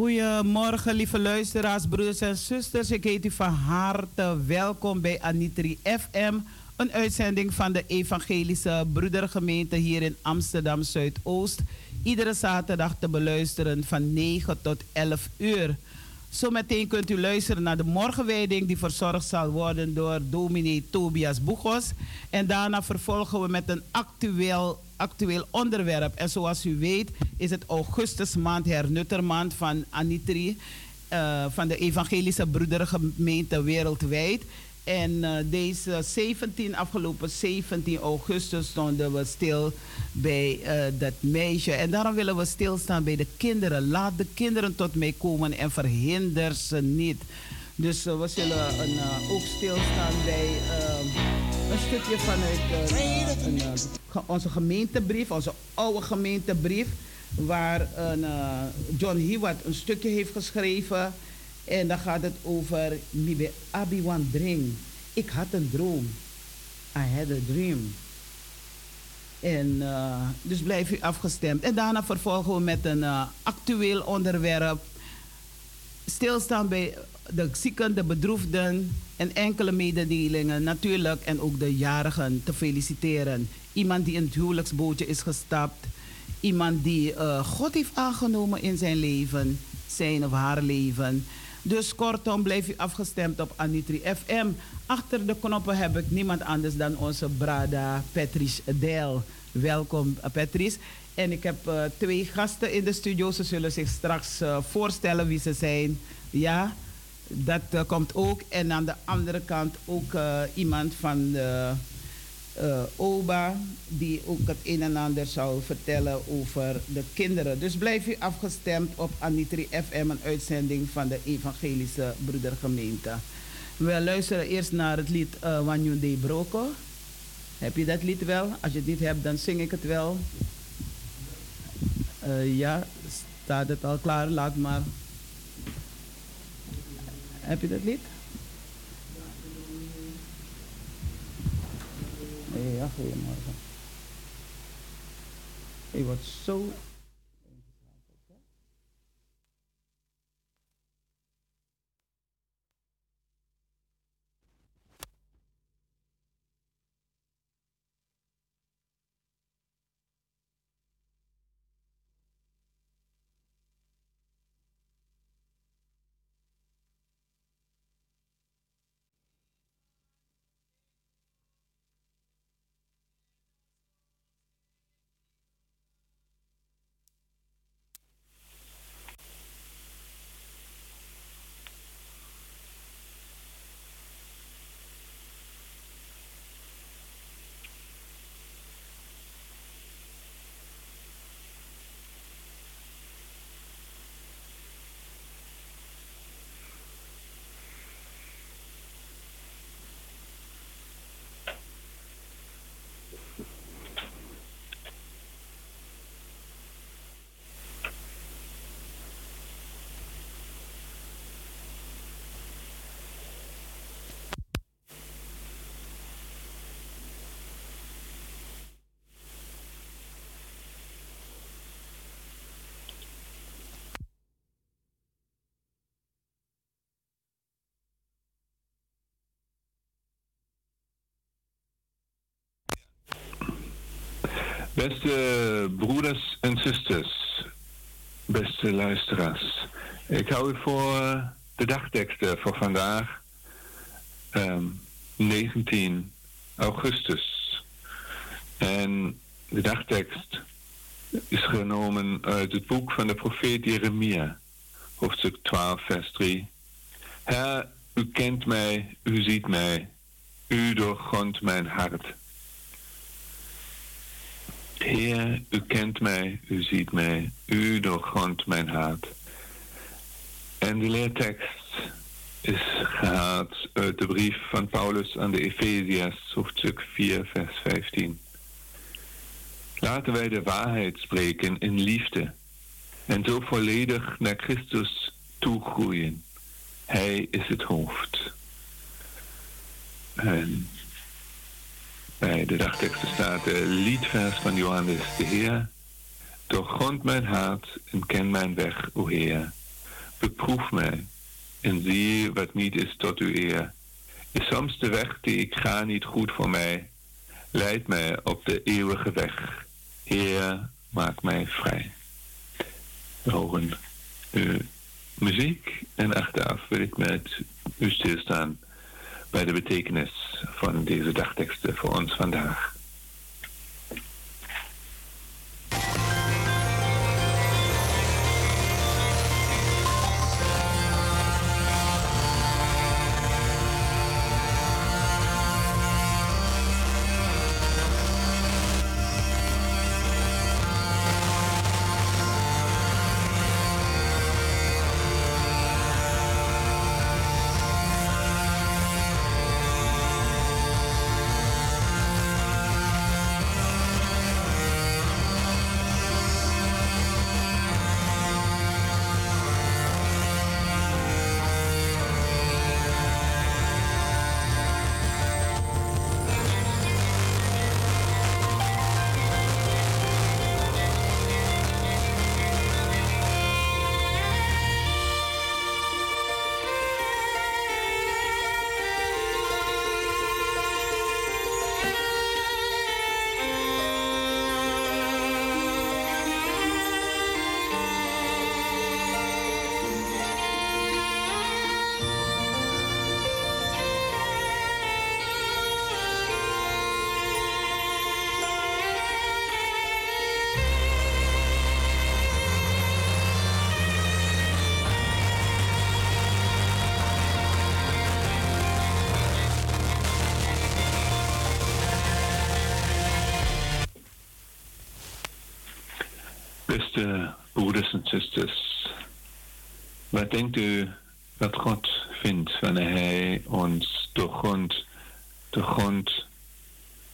Goedemorgen, lieve luisteraars, broeders en zusters. Ik heet u van harte welkom bij Anitri FM, een uitzending van de Evangelische Broedergemeente hier in Amsterdam Zuidoost. Iedere zaterdag te beluisteren van 9 tot 11 uur. Zometeen kunt u luisteren naar de morgenwijding die verzorgd zal worden door dominee Tobias Boegos. En daarna vervolgen we met een actueel, actueel onderwerp. En zoals u weet is het augustusmaand, hernuttermaand van Anitri, uh, van de Evangelische Broedergemeente wereldwijd. En uh, deze 17, afgelopen 17 augustus stonden we stil bij uh, dat meisje. En daarom willen we stilstaan bij de kinderen. Laat de kinderen tot mij komen en verhinder ze niet. Dus uh, we zullen een, ook stilstaan bij een stukje vanuit een, onze gemeentebrief, onze oude gemeentebrief. Waar een, John Hewitt een stukje heeft geschreven en dan gaat het over Mibe Abiwan Dream. Ik had een droom. I had a dream. En uh, dus blijf u afgestemd. En daarna vervolgen we met een uh, actueel onderwerp. Stilstaan bij de zieken, de bedroefden en enkele mededelingen natuurlijk. En ook de jarigen te feliciteren. Iemand die in het huwelijksbootje is gestapt. Iemand die uh, God heeft aangenomen in zijn leven, zijn of haar leven. Dus kortom, blijf u afgestemd op Anitri FM. Achter de knoppen heb ik niemand anders dan onze Brada Patrice Del. Welkom uh, Patrice. En ik heb uh, twee gasten in de studio. Ze zullen zich straks uh, voorstellen wie ze zijn. Ja, dat komt ook. En aan de andere kant ook iemand van de uh, Oba, die ook het een en ander zou vertellen over de kinderen. Dus blijf u afgestemd op Anitri FM, een uitzending van de Evangelische Broedergemeente. We luisteren eerst naar het lied uh, Wanyu de Broko. Heb je dat lied wel? Als je het niet hebt, dan zing ik het wel. Uh, ja, staat het al klaar? Laat maar. Heb je dat lied? Ja, goedemorgen. Ik word zo Beste broeders en zusters, beste luisteraars. Ik hou u voor de dagteksten voor vandaag, 19 ehm, augustus. En de dagtekst is genomen uit het boek van de profeet Jeremia, hoofdstuk 12, vers 3. Her, u kent mij, u ziet mij, u doorgrondt mijn hart. Heer, u kent mij, u ziet mij, u doorgrondt mijn hart. En de leertekst is gehaald uit de brief van Paulus aan de Efeziërs, hoofdstuk 4, vers 15. Laten wij de waarheid spreken in liefde en zo volledig naar Christus toegroeien. Hij is het hoofd. En bij de dagteksten staat de liedvers van Johannes de Heer. Doorgrond mijn hart en ken mijn weg, o Heer. Beproef mij en zie wat niet is tot uw eer. Is soms de weg die ik ga niet goed voor mij? Leid mij op de eeuwige weg. Heer, maak mij vrij. We horen uw muziek en achteraf wil ik met u stilstaan bij de betekenis van deze dagteksten voor ons vandaag. Denkt u dat God vindt wanneer Hij ons doorgrondt, doorgrondt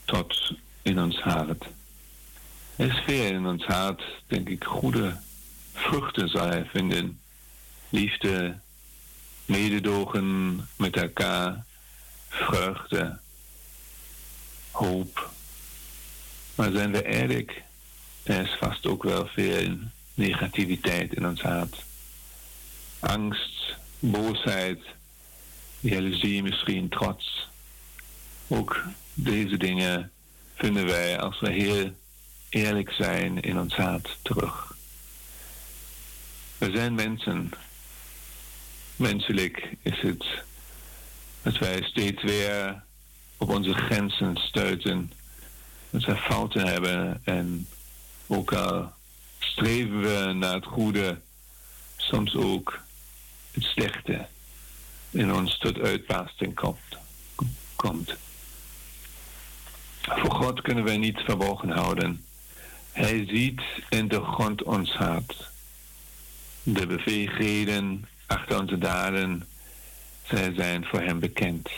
tot in ons hart. Er is veel in ons hart, denk ik, goede vruchten zal Hij vinden. Liefde, mededogen met elkaar, vreugde, hoop. Maar zijn we eerlijk, er is vast ook wel veel negativiteit in ons hart. Angst, boosheid, jaloezie misschien, trots. Ook deze dingen vinden wij als we heel eerlijk zijn in ons hart terug. We zijn mensen. Menselijk is het dat wij steeds weer op onze grenzen stuiten. Dat we fouten hebben en ook al streven we naar het goede, soms ook het slechte in ons tot uitbarsting komt. Voor God kunnen wij niet verborgen houden. Hij ziet in de grond ons hart. De beweegheden achter onze daden, zij zijn voor hem bekend.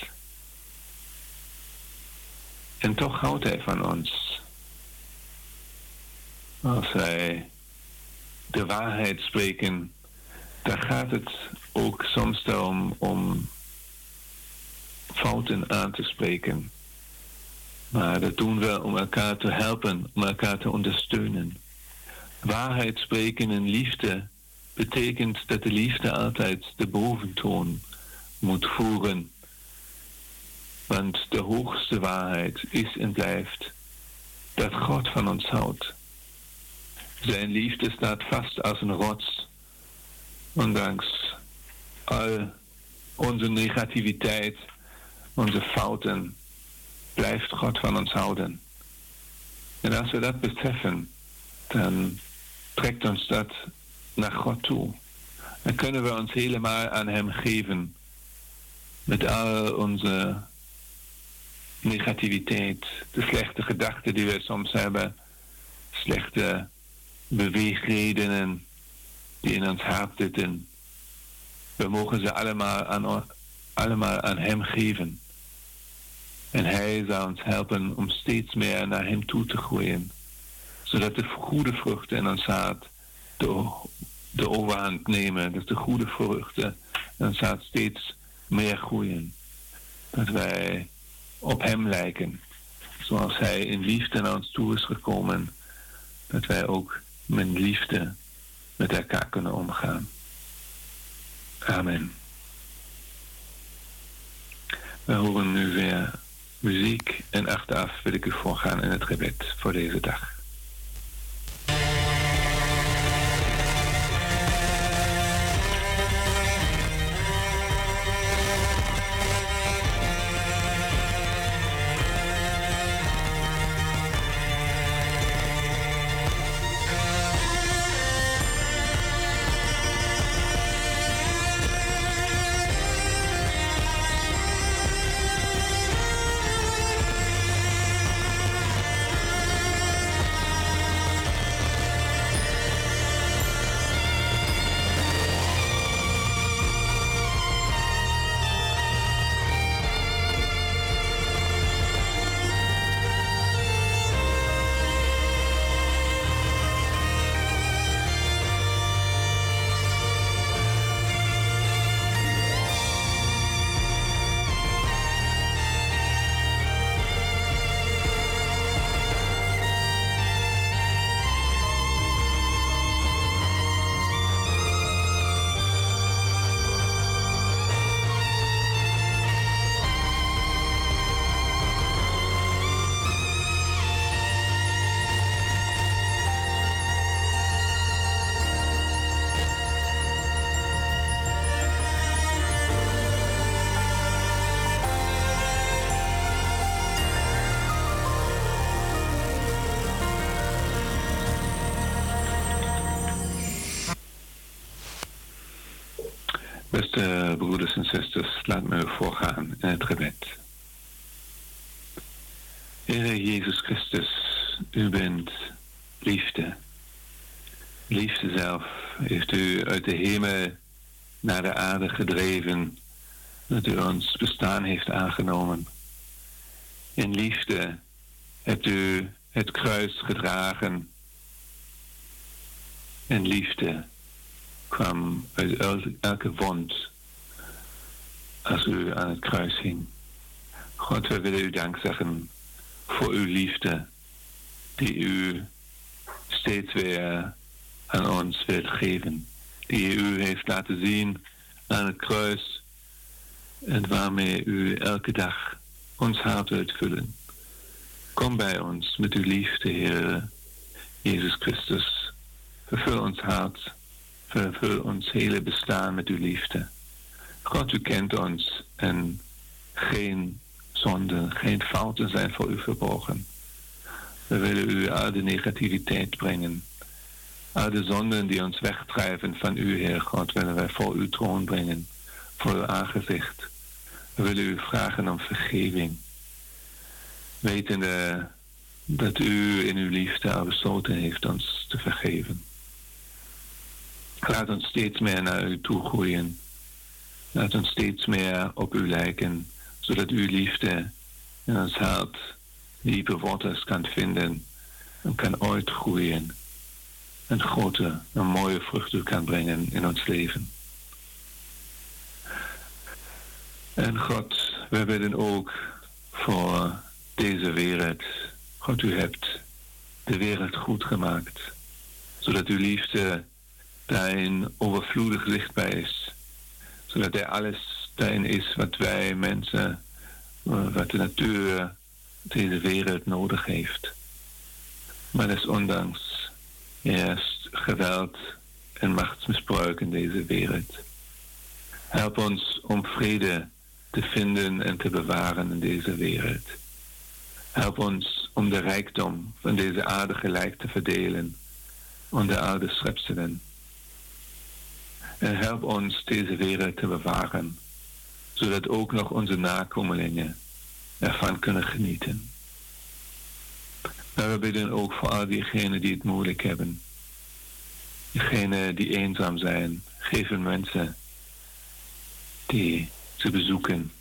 En toch houdt hij van ons. Als wij de waarheid spreken, dan gaat het ook soms daarom om fouten aan te spreken. Maar dat doen we om elkaar te helpen, om elkaar te ondersteunen. Waarheid spreken in liefde betekent dat de liefde altijd de boventoon moet voeren. Want de hoogste waarheid is en blijft dat God van ons houdt. Zijn liefde staat vast als een rots, ondanks al onze negativiteit, onze fouten, blijft God van ons houden. En als we dat beseffen, dan trekt ons dat naar God toe. Dan kunnen we ons helemaal aan Hem geven. Met al onze negativiteit, de slechte gedachten die we soms hebben, slechte beweegredenen die in ons hart zitten. We mogen ze allemaal aan, allemaal aan Hem geven. En Hij zal ons helpen om steeds meer naar Hem toe te groeien. Zodat de goede vruchten in ons hart de, overhand nemen. Dus de goede vruchten in ons hart steeds meer groeien. Dat wij op Hem lijken. Zoals Hij in liefde naar ons toe is gekomen. Dat wij ook met liefde met elkaar kunnen omgaan. Amen. We horen nu weer muziek en achteraf wil ik u voorgaan in het gebed voor deze dag. Naar de aarde gedreven dat u ons bestaan heeft aangenomen. In liefde hebt u het kruis gedragen. In liefde kwam uit elke wond als u aan het kruis hing. God, we willen u dank zeggen voor uw liefde die u steeds weer aan ons wilt geven. Die u heeft laten zien aan het kruis en waarmee u elke dag ons hart wilt vullen. Kom bij ons met uw liefde, Heer Jezus Christus. Vervul ons hart, vervul ons hele bestaan met uw liefde. God, u kent ons en geen zonden, geen fouten zijn voor u verborgen. We willen u al de negativiteit brengen. De zonden die ons wegdrijven van u, Heer God, willen wij voor uw troon brengen, voor uw aangezicht. We willen u vragen om vergeving. Wetende dat u in uw liefde besloten heeft ons te vergeven. Laat ons steeds meer naar u toe groeien. Laat ons steeds meer op u lijken, zodat uw liefde in ons hart diepe wortels kan vinden en kan uitgroeien en grote en mooie vruchten kan brengen in ons leven. En God, we bidden ook voor deze wereld. God, u hebt de wereld goed gemaakt, zodat uw liefde daarin overvloedig zichtbaar is, zodat er alles daarin is wat wij mensen, wat de natuur deze wereld nodig heeft. Maar desondanks eerst geweld en machtsmisbruik in deze wereld. Help ons om vrede te vinden en te bewaren in deze wereld. Help ons om de rijkdom van deze aarde gelijk te verdelen onder al de schepselen. En help ons deze wereld te bewaren, zodat ook nog onze nakomelingen ervan kunnen genieten. Maar we bidden ook voor al diegenen die het moeilijk hebben. Diegenen die eenzaam zijn. Hun mensen die ze bezoeken.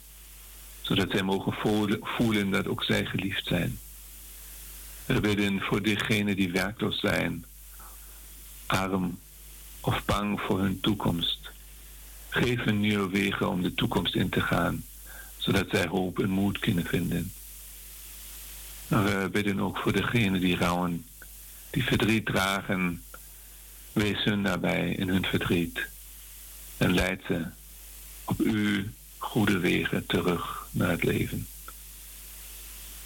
Zodat zij mogen voelen dat ook zij geliefd zijn. We bidden voor diegenen die werkloos zijn. Arm of bang voor hun toekomst. Hun nieuwe wegen om de toekomst in te gaan zodat zij hoop en moed kunnen vinden. Maar we bidden ook voor degenen die rouwen, die verdriet dragen. Wees hun nabij in hun verdriet en leid ze op uw goede wegen terug naar het leven.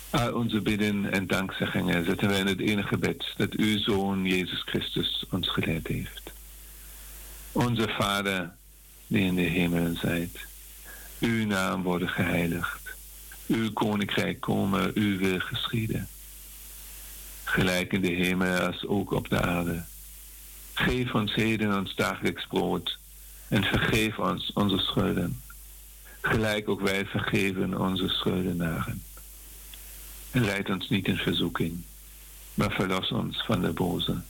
Al onze bidden en dankzeggingen zetten wij in het enige gebed dat uw Zoon Jezus Christus ons geleid heeft. Onze Vader, die in de hemelen zijt uw naam worden geheiligd. Uw koninkrijk komen, uw wil geschieden. Gelijk in de hemel als ook op de aarde. Geef ons heden ons dagelijks brood en vergeef ons onze schulden. Gelijk ook wij vergeven onze schuldenaren. En leid ons niet in verzoeking, maar verlos ons van de boze.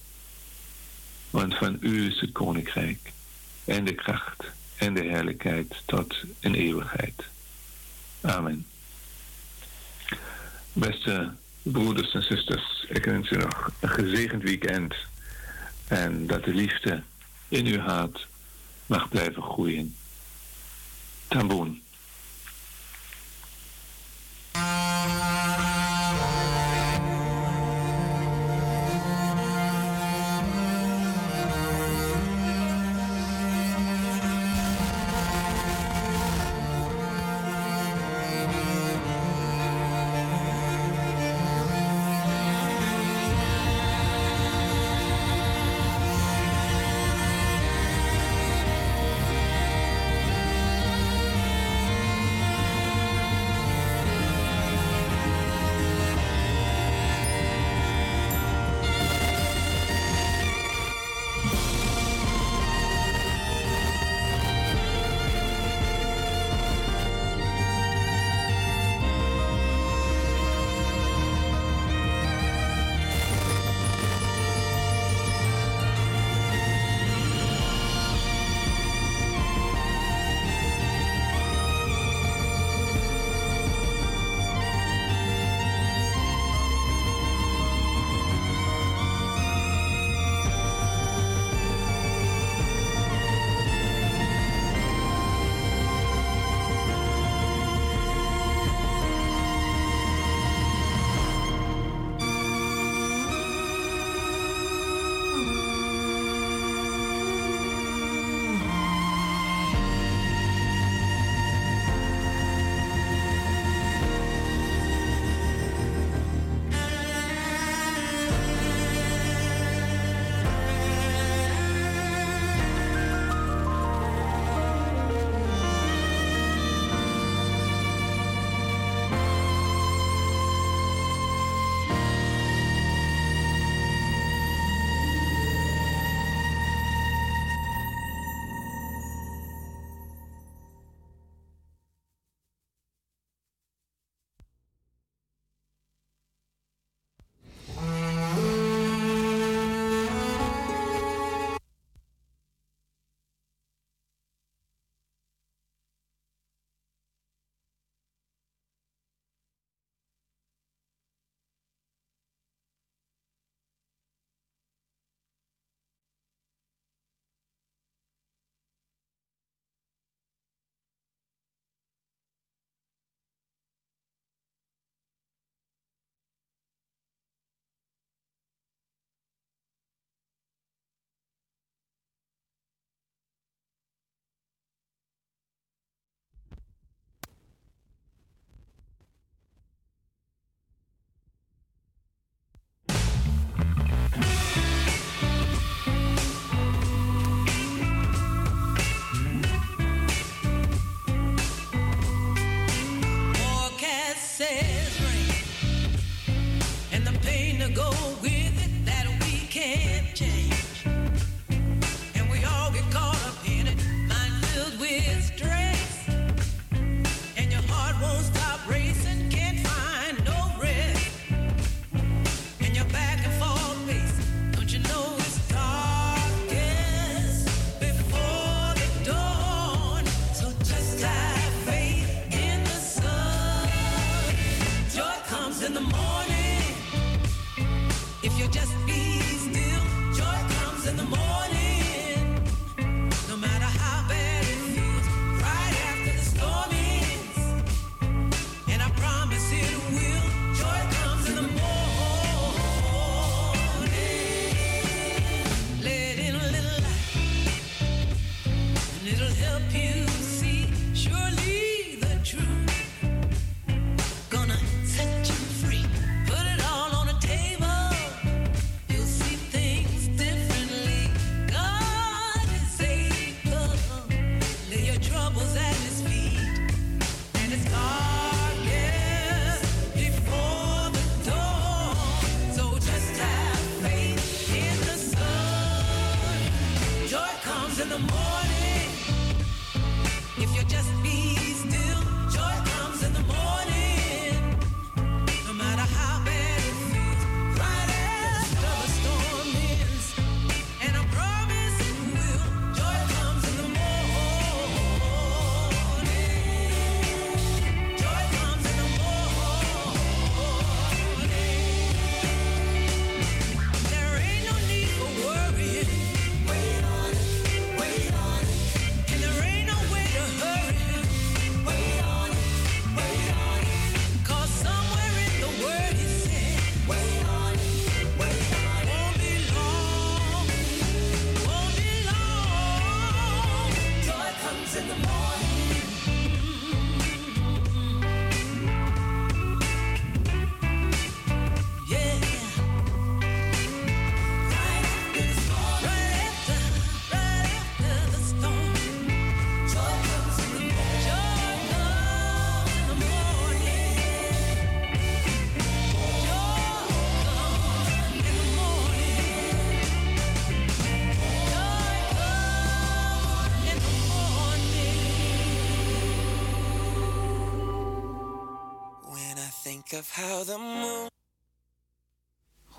Want van u is het koninkrijk en de kracht en de heerlijkheid tot in eeuwigheid. Amen. Beste broeders en zusters, ik wens u nog een gezegend weekend en dat de liefde in uw hart mag blijven groeien. Tamboen.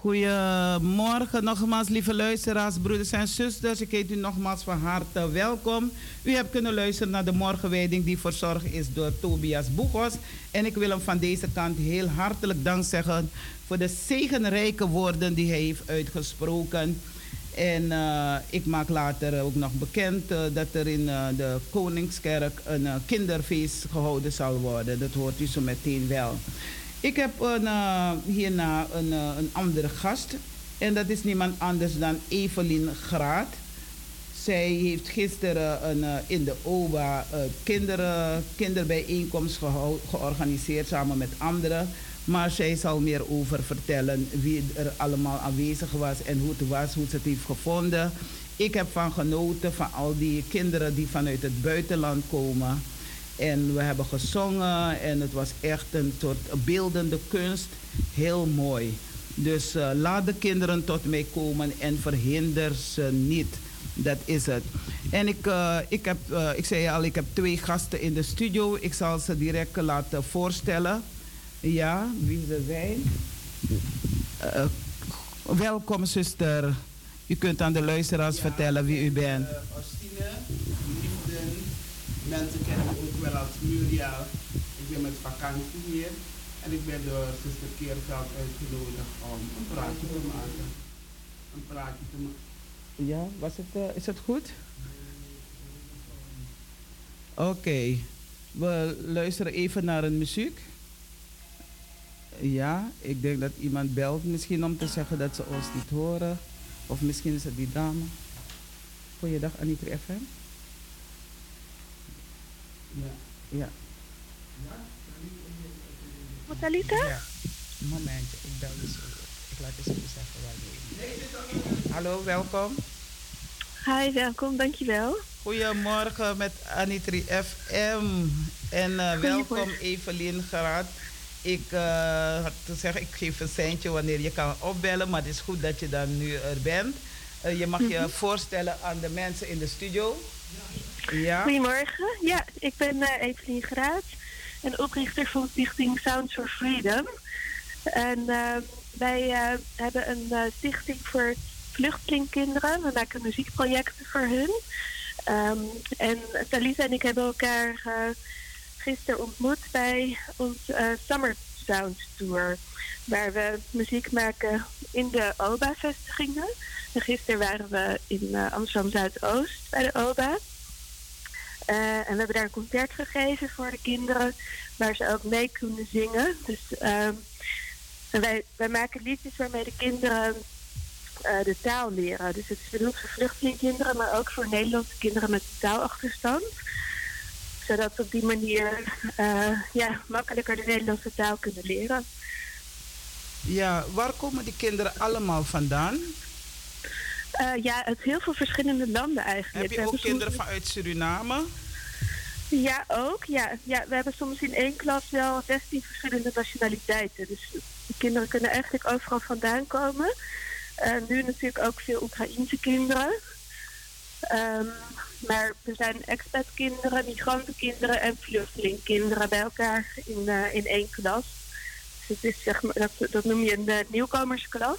Goedemorgen nogmaals, lieve luisteraars, broeders en zusters. Ik heet u nogmaals van harte welkom. U hebt kunnen luisteren naar de morgenwijding die verzorgd is door Tobias Boegos. En ik wil hem van deze kant heel hartelijk dank zeggen voor de zegenrijke woorden die hij heeft uitgesproken. En uh, ik maak later ook nog bekend uh, dat er in uh, de Koningskerk een kinderfeest gehouden zal worden. Dat hoort u zo meteen wel. Ik heb een, hierna een, een andere gast. En dat is niemand anders dan Evelien Graat. Zij heeft gisteren een, in de OBA kinderen, kinderbijeenkomst georganiseerd samen met anderen. Maar zij zal meer over vertellen wie er allemaal aanwezig was en hoe het was, hoe ze het heeft gevonden. Ik heb van genoten van al die kinderen die vanuit het buitenland komen. En we hebben gezongen en het was echt een soort beeldende kunst. Heel mooi. Dus uh, laat de kinderen tot mij komen en verhinder ze niet. Dat is het. En ik, uh, ik, heb, uh, ik zei al, ik heb twee gasten in de studio. Ik zal ze direct laten voorstellen. Ja, wie ze zijn. Welkom, zuster. U kunt aan de luisteraars ja, vertellen wie u bent. Mensen kennen me ook wel als Muriel. Ik ben met vakantie hier. En ik ben door zuster Keerveld uitgenodigd om een praatje te maken. Een praatje te maken. Ja, was het, uh, is het goed? Oké. We luisteren even naar een muziek. Ja, ik denk dat iemand belt misschien om te zeggen dat ze ons niet horen. Of misschien is het die dame. Goeiedag, Anita FM. Ja. Ja. Motalita? Ja. Momentje, ik bel dus. Ik laat eens even zeggen waar je Hallo, welkom. Hi, welkom, dankjewel. Goedemorgen met Anitri FM. En uh, welkom Evelien Geraad. Ik uh, had te zeggen, ik geef een seintje wanneer je kan opbellen, maar het is goed dat je dan nu er bent. Uh, je mag je mm -hmm. voorstellen aan de mensen in de studio. Ja. Goedemorgen, ja, ik ben uh, Evelien Graat en oprichter van Stichting Sounds for Freedom. En wij hebben een stichting voor vluchtelingkinderen. We maken muziekprojecten voor hun. Um, en Talisa en ik hebben elkaar gisteren ontmoet bij ons Summer Sound Tour. Waar we muziek maken in de OBA-vestigingen. En gisteren waren we in Amsterdam Zuidoost bij de OBA. Uh, en we hebben daar een concert gegeven voor de kinderen. Waar ze ook mee kunnen zingen. Dus wij, wij maken liedjes waarmee de kinderen de taal leren. Dus het is bedoeld voor vluchtelingkinderen, maar ook voor Nederlandse kinderen met taalachterstand zodat ze op die manier uh, ja, makkelijker de Nederlandse taal kunnen leren. Ja, waar komen die kinderen allemaal vandaan? Uh, ja, uit heel veel verschillende landen eigenlijk. Heb je ook kinderen vanuit Suriname? Ja, ook. Ja. ja, we hebben soms in één klas wel 16 verschillende nationaliteiten. Dus de kinderen kunnen eigenlijk overal vandaan komen. Uh, nu natuurlijk ook veel Oekraïense kinderen. Um, maar er zijn expatkinderen, migrantenkinderen en vluchtelingkinderen bij elkaar in, uh, in één klas. Dus het is, zeg maar, dat, dat noem je een nieuwkomersklas.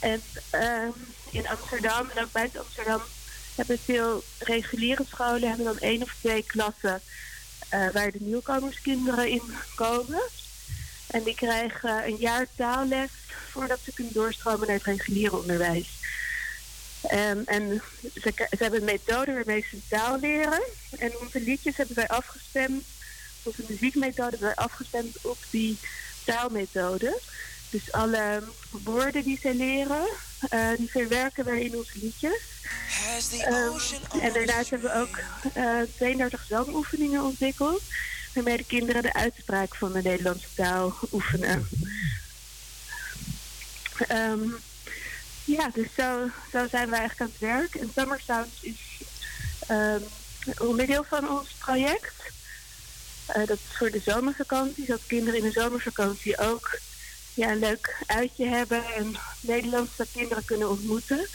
En uh, in Amsterdam en ook buiten Amsterdam hebben veel reguliere scholen hebben dan één of twee klassen uh, waar de nieuwkomerskinderen in komen. En die krijgen een jaar taalles voordat ze kunnen doorstromen naar het reguliere onderwijs. Um, en ze, ze, hebben een methode waarmee ze taal leren. En onze liedjes hebben wij afgestemd, onze muziekmethode hebben wij afgestemd op die taalmethode. Dus alle woorden die ze leren, uh, die verwerken wij in onze liedjes. Um, en daarnaast hebben we ook uh, 32 zangoefeningen ontwikkeld. Waarmee de kinderen de uitspraak van de Nederlandse taal oefenen. Um, ja, dus zo, zo zijn we eigenlijk aan het werk. En Summer Sounds is um, onderdeel van ons project. Uh, dat is voor de zomervakantie, zodat kinderen in de zomervakantie ook ja, een leuk uitje hebben en Nederlandse kinderen kunnen ontmoeten.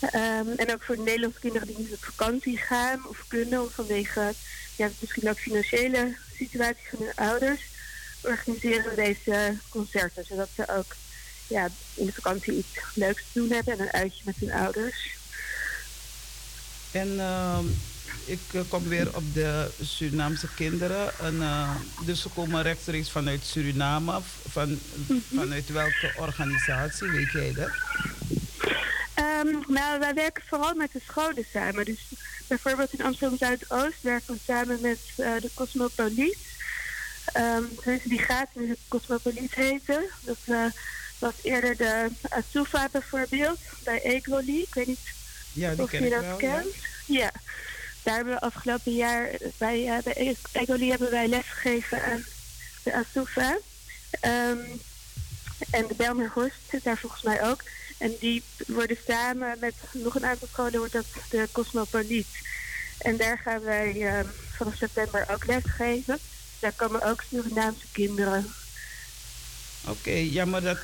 Um, en ook voor de Nederlandse kinderen die niet op vakantie gaan of kunnen, of vanwege ja, misschien ook financiële situatie van hun ouders, organiseren we deze concerten, zodat ze ook ja, in de vakantie iets leuks te doen hebben en een uitje met hun ouders. En uh, ik uh, kom weer op de Surinaamse kinderen. En, uh, dus ze komen rechtstreeks vanuit Suriname. Van, mm -hmm. Vanuit welke organisatie, weet jij dat? Um, nou, wij werken vooral met de scholen samen. Dus bijvoorbeeld in Amsterdam Zuidoost werken we samen met uh, de Cosmopoliet. Um, die gaat de Cosmopoliet heten. Dat was eerder de Asufa bijvoorbeeld, bij Egoli. Ik weet niet ja, of je dat wel, kent. Ja. ja. Daar hebben we afgelopen jaar bij, uh, bij Egoli hebben wij lesgegeven aan de Asufa. Um, en de Belmer Horst zit daar volgens mij ook. En die worden samen met nog een aantal scholen wordt dat de Cosmopoliet. En daar gaan wij uh, vanaf september ook lesgeven. Daar komen ook Surinaamse kinderen Oké, okay, jammer dat uh,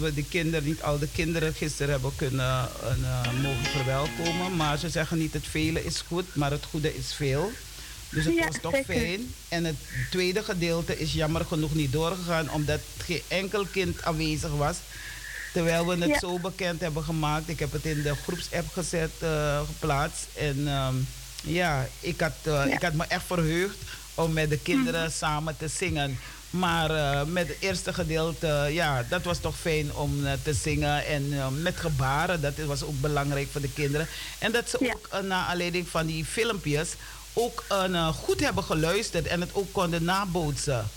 we de kinderen, niet al de kinderen gisteren hebben kunnen uh, mogen verwelkomen. Maar ze zeggen niet het vele is goed, maar het goede is veel. Dus het ja, was toch zeker. fijn. En het tweede gedeelte is jammer genoeg niet doorgegaan, omdat geen enkel kind aanwezig was. Terwijl we het Ja. zo bekend hebben gemaakt. Ik heb het in de groepsapp gezet, uh, geplaatst. En ehm, ja, ik had, Ja. ik had me echt verheugd om met de kinderen Mhm. samen te zingen. Maar uh, met het eerste gedeelte, ja, dat was toch fijn om uh, te zingen. En uh, met gebaren, dat was ook belangrijk voor de kinderen. En dat ze Ja. ook naar aanleiding van die filmpjes ook goed hebben geluisterd en het ook konden nabootsen.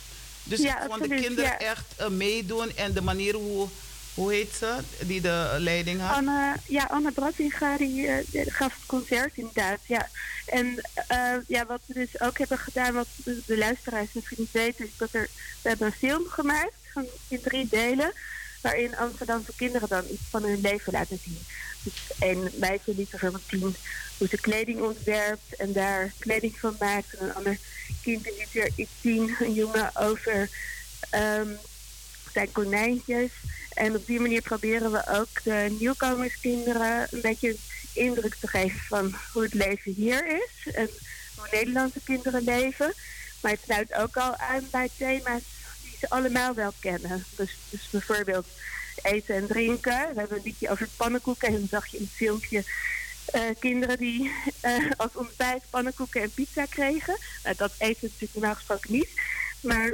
Dus Ja, ik vond de kinderen ja. echt meedoen en de manier hoe, hoe heet ze, die de leiding had. Anne, ja, Anne Brattinga die, eh, die gaf het concert inderdaad. Ja. En eh, ja, wat we dus ook hebben gedaan, wat de, luisteraars misschien niet weten, is dat er, we hebben een film gemaakt van, in drie delen. Waarin Amsterdamse kinderen dan iets van hun leven laten zien. Dus een meisje liet bijvoorbeeld zien hoe ze kleding ontwerpt en daar kleding van maakt. En een ander kind liet weer iets zien, een jongen over ehm, zijn konijntjes. En op die manier proberen we ook de nieuwkomerskinderen een beetje indruk te geven van hoe het leven hier is. En hoe Nederlandse kinderen leven. Maar het sluit ook al aan bij thema's die ze allemaal wel kennen. Dus, dus bijvoorbeeld eten en drinken. We hebben een liedje over pannenkoeken. En dan zag je in het filmpje eh, kinderen die eh, als ontbijt pannenkoeken en pizza kregen. Nou, dat eten natuurlijk normaal gesproken niet. Maar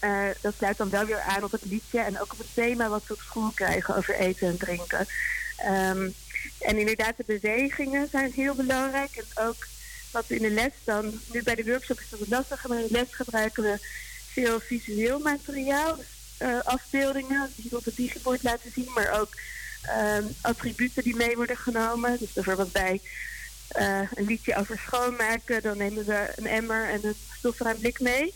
uh, dat sluit dan wel weer aan op het liedje en ook op het thema wat we op school krijgen over eten en drinken. Um, en inderdaad, de bewegingen zijn heel belangrijk. En ook wat we in de les dan, nu bij de workshop is dat lastiger, maar in de les gebruiken we veel visueel materiaal. Uh, afbeeldingen die we op het digibord laten zien, maar ook um, attributen die mee worden genomen. Dus bijvoorbeeld bij uh, een liedje over schoonmaken, dan nemen we een emmer en een stofruim blik mee.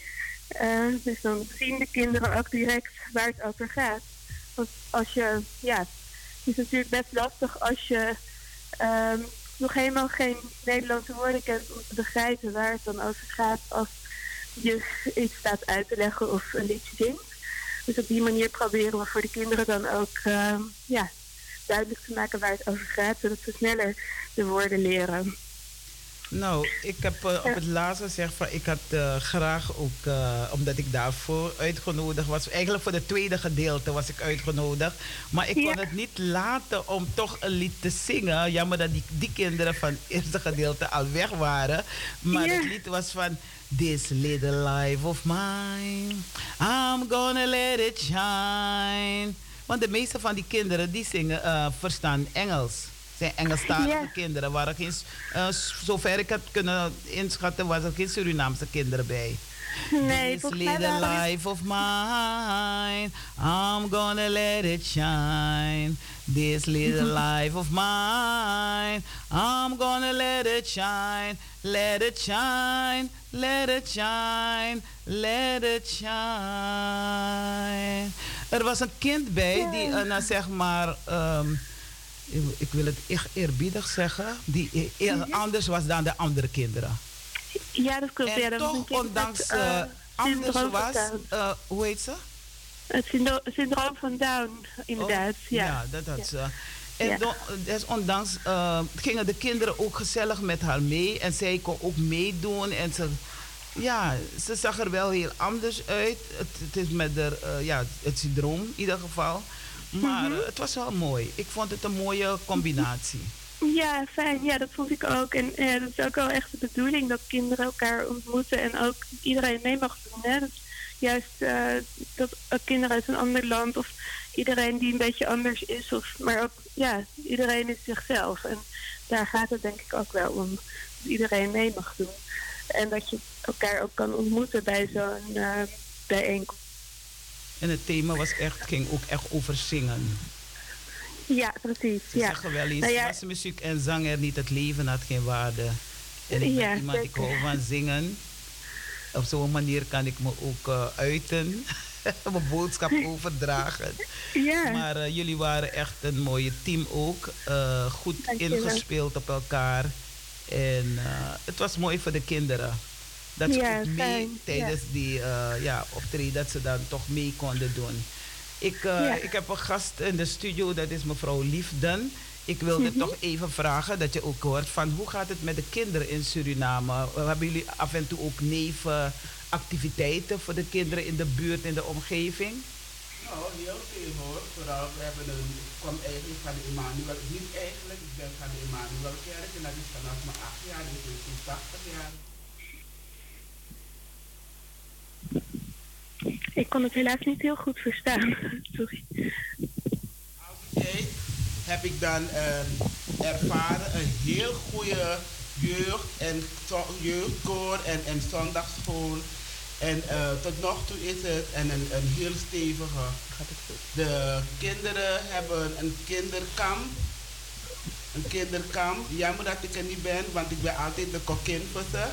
Uh, dus dan zien de kinderen ook direct waar het over gaat. Want als je, ja, het is natuurlijk best lastig als je um, nog helemaal geen Nederlandse woorden kent om te begrijpen waar het dan over gaat als je iets staat uit te leggen of een liedje zingt. Dus op die manier proberen we voor de kinderen dan ook uh, ja, duidelijk te maken waar het over gaat, zodat ze sneller de woorden leren. Nou, ik heb uh, op het laatst gezegd van ik had uh, graag ook, uh, omdat ik daarvoor uitgenodigd was. Eigenlijk voor het tweede gedeelte was ik uitgenodigd. Maar ik ja. kon het niet laten om toch een lied te zingen. Jammer dat die, die kinderen van het eerste gedeelte al weg waren. Maar ja. het lied was van This little life of mine. I'm gonna let it shine. Want de meeste van die kinderen die zingen, verstaan Engels zijn Engelstalige ja. kinderen. Waren geen, uh, zover ik het kunnen inschatten, was er geen Surinaamse kinderen bij. Nee, This little life of mine, I'm gonna let it shine. This little life of mine, I'm gonna let it shine. Let it shine, let it shine, let it shine. Er was een kind bij die, uh, nou zeg maar, um, ik wil het echt eerbiedig zeggen, die anders was dan de andere kinderen. Ja, dat klopt. En ja, dat toch, ondanks met, uh, anders was, uh, hoe heet ze? Het syndroom van Down, inderdaad. Oh, ja. ja, dat had ze. En ja. do, desondanks uh, gingen de kinderen ook gezellig met haar mee. En zij kon ook meedoen. En ze, ja, ze zag er wel heel anders uit. Het, het is met de, uh, ja, het syndroom in ieder geval. Maar mm -hmm. het was wel mooi. Ik vond het een mooie combinatie. Ja, fijn. Ja, dat vond ik ook. En ja, dat is ook wel echt de bedoeling dat kinderen elkaar ontmoeten en ook iedereen mee mag doen. Hè? Dat, juist uh, dat kinderen uit een ander land of iedereen die een beetje anders is, of, maar ook ja, iedereen is zichzelf. En daar gaat het denk ik ook wel om. Dat iedereen mee mag doen. En dat je elkaar ook kan ontmoeten bij zo'n uh, bijeenkomst. En het thema was echt, ging ook echt over zingen. Ja, precies. Ze ja. zeggen wel eens, nou ja. muziek en zang er niet, het leven had geen waarde. En ik ben ja, iemand, ik hou van zingen. Op zo'n manier kan ik me ook uh, uiten. mijn boodschap overdragen. Ja. Maar uh, jullie waren echt een mooie team ook. Uh, goed ingespeeld op elkaar. En het was mooi voor de kinderen. Dat ze ja, ook mee fijn. tijdens ja. die uh, ja, optreden, dat ze dan toch mee konden doen. Ik, uh, Ja. ik heb een gast in de studio, dat is mevrouw Liefden. Ik wilde Mhm. toch even vragen dat je ook hoort van hoe gaat het met de kinderen in Suriname? Uh, Hebben jullie af en toe ook nevenactiviteiten voor de kinderen in de buurt, in de omgeving? Nou, heel veel hoor. Vooral, we hebben een, ik kwam eigenlijk van de Emmanuel, niet eigenlijk, ik ben van de Emmanuelkerk en dat is vanaf mijn acht jaar, dus ik ben 80 jaar. Ik kon het helaas niet heel goed verstaan. Sorry. Al die tijd heb ik dan eh, ervaren een heel goede jeugd en jeugdkoor en, en zondagschool. En eh, tot nog toe is het en een, een heel stevige. Gaat het goed? De kinderen hebben een kinderkamp. Een kinderkamp. Jammer dat ik er niet ben, want ik ben altijd de kokkin voor ze.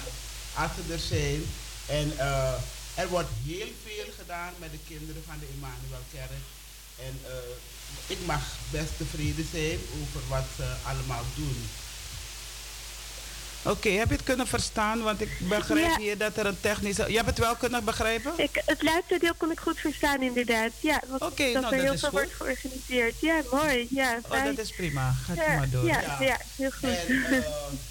Als ze er zijn. En eh, er wordt heel veel gedaan met de kinderen van de Emmanuelkerk. En eh, ik mag best tevreden zijn over wat ze allemaal doen. Oké, heb je het kunnen verstaan? Want ik begrijp Ja. hier dat er een technische... Je hebt het wel kunnen begrijpen? Ik, het laatste deel kon ik goed verstaan, inderdaad. Ja, want Oké, dat nou, er dat heel is veel goed. wordt georganiseerd. Ja, mooi. Ja, Oh, fijn. dat is prima. Gaat u ja, maar door. Ja, Ja. ja, heel goed. En eh,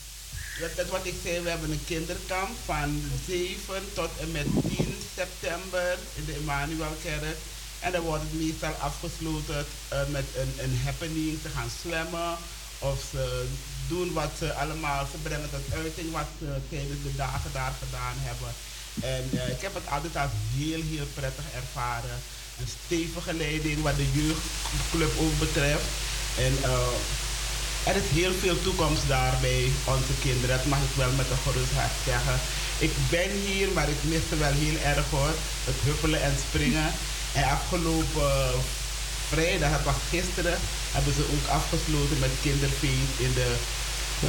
dat, dat wat ik zei, we hebben een kinderkamp van 7 tot en met 10 september in de Emmanuelkerk. En dan wordt het meestal afgesloten eh, met een, een happening. Ze gaan zwemmen of ze doen wat ze allemaal, ze brengen tot uiting wat ze tijdens de dagen daar gedaan hebben. En eh, ik heb het altijd als heel, heel prettig ervaren. Een stevige leiding wat de jeugdclub ook betreft. En eh, er is heel veel toekomst daar onze kinderen. Dat mag ik wel met een gerust hart zeggen. Ik ben hier, maar ik mis het wel heel erg hoor. Het huppelen en springen. En afgelopen eh, vrijdag, het was gisteren, hebben ze ook afgesloten met kinderfeest in de uh,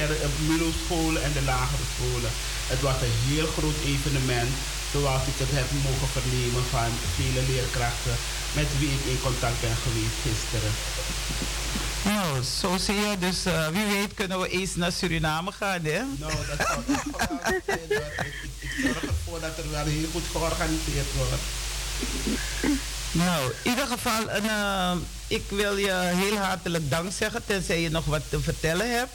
eh, Mulo-scholen en de lagere scholen. Het was een heel groot evenement, zoals ik het heb mogen vernemen van vele leerkrachten met wie ik in contact ben geweest gisteren. Nou, zo zie je. Dus eh, wie weet kunnen we eens naar Suriname gaan, hè? Nou, dat zou echt geweldig zijn. hoor. Ik, zorg ervoor dat er wel heel goed georganiseerd wordt. Nou, in ieder geval, een, eh, ik wil je heel hartelijk dank zeggen, tenzij je nog wat te vertellen hebt.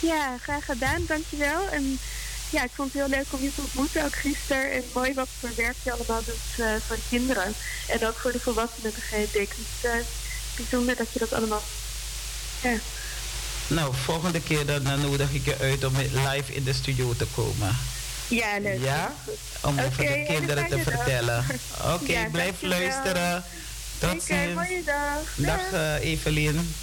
Ja, graag gedaan. Dankjewel. En ja, ik vond het heel leuk om je te ontmoeten, ook gisteren. En mooi wat voor werk je allemaal doet uh, voor kinderen. En ook voor de volwassenen, begreep ik. Dus uh, bijzonder dat je dat allemaal... Ja. Nou, volgende keer dan, dan nodig ik je uit om live in de studio te komen. Ja, leuk. Ja? Om over de kinderen te vertellen. Oké, okay, ja, blijf luisteren. Tot ziens. Mooie dag. Dag uh, Evelien.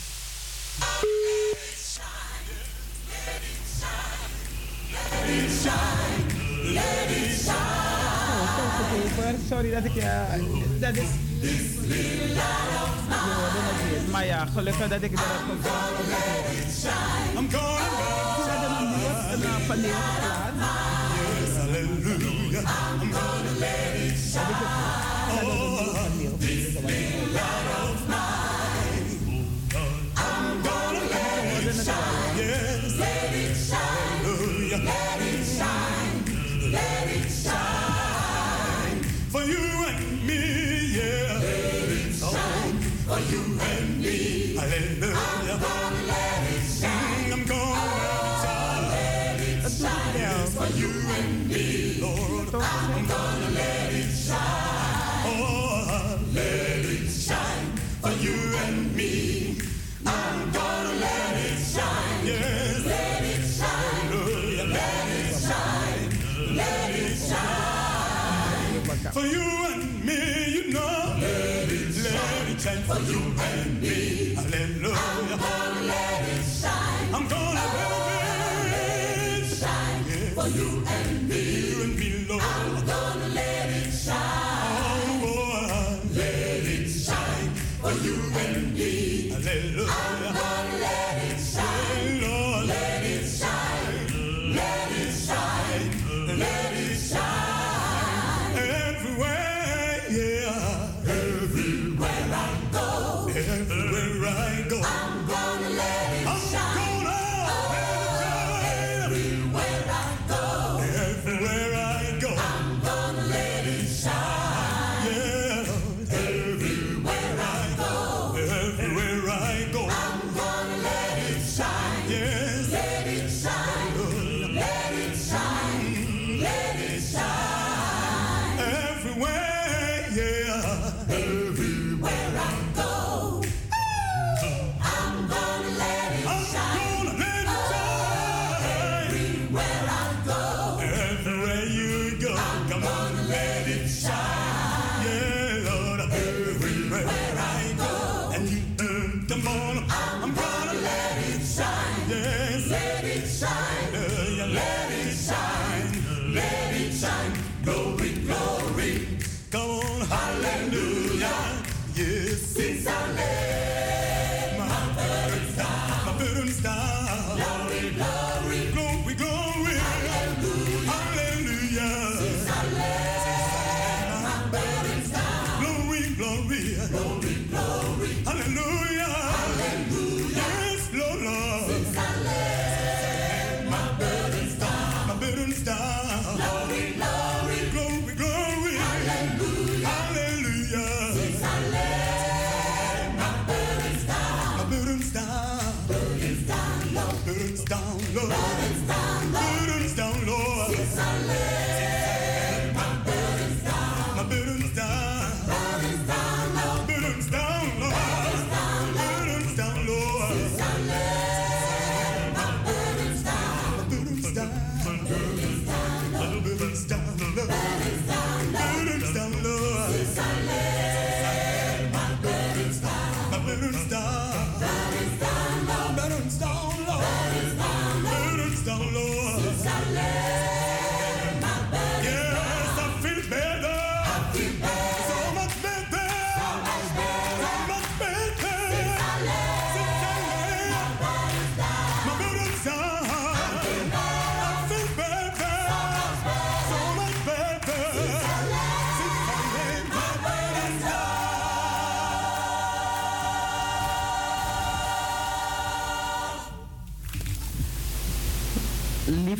Sorry dat ik ja. Dat is. Maar ja, gelukkig dat ik dat heb gedaan. Hadden een gonna let shine. Let it. For you and me, yeah. Let it shine. For you for you and me.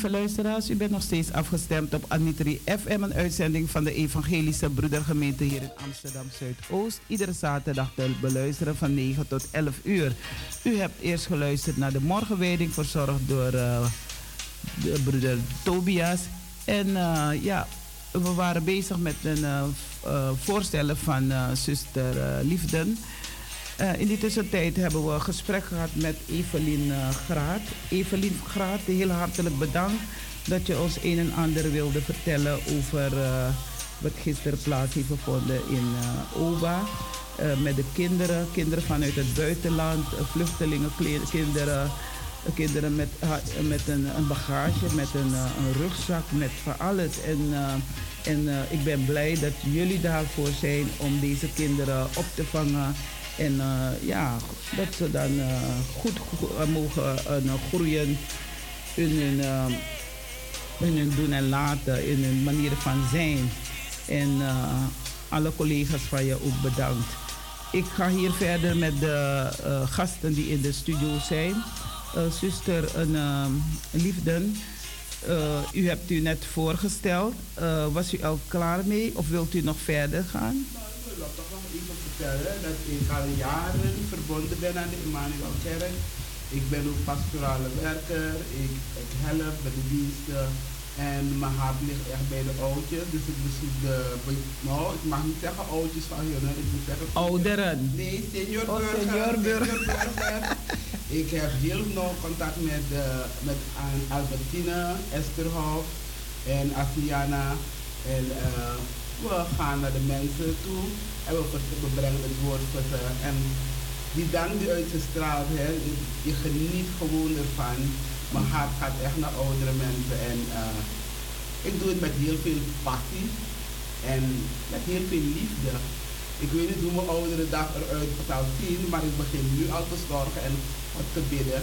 Lieve u bent nog steeds afgestemd op Anitri FM, een uitzending van de Evangelische Broedergemeente hier in Amsterdam Zuidoost. Iedere zaterdag te beluisteren van 9 tot 11 uur. U hebt eerst geluisterd naar de morgenwijding, verzorgd door uh, de broeder Tobias. En uh, ja, we waren bezig met een uh, voorstellen van zuster Liefden. Uh, in die tussentijd hebben we een gesprek gehad met Evelien uh, Graat. Evelien Graat, heel hartelijk bedankt dat je ons een en ander wilde vertellen over uh, wat gisteren plaats heeft gevonden in OBA. met de kinderen, kinderen vanuit het buitenland, vluchtelingen, kinderen, kinderen met, met een, een bagage, met een, een, rugzak, met van alles. En, en ik ben blij dat jullie daarvoor zijn om deze kinderen op te vangen en uh, ja, dat ze dan uh, goed uh, mogen groeien in hun, doen en laten, in hun manier van zijn. En alle collega's van je ook bedankt. Ik ga hier verder met de gasten die in de studio zijn. zuster een, Liefden, u hebt u net voorgesteld. was u al klaar mee of wilt u nog verder gaan? Wil toch nog even vertellen dat ik al jaren verbonden ben aan de Emmanuel Kerk. Ik ben ook pastorale werker, ik, ik help bij de diensten en mijn hart ligt echt bij de oudjes. Dus ik bezoek de, nou ik mag niet zeggen oudjes van hun, ik moet zeggen... Ouderen? Nee, senior oh, Senior burger. ik heb heel nauw contact met, uh, met Albertine, Esterhof en Asiana en... Uh, we gaan naar de mensen toe en we, brengen het woord voor ze. En die dank die uitgestraald, hè, je geniet gewoon ervan. Mijn hart gaat echt naar oudere mensen. En uh, ik doe het met heel veel passie en met heel veel liefde. Ik weet niet hoe mijn oudere dag eruit zal zien, maar ik begin nu al te zorgen en te bidden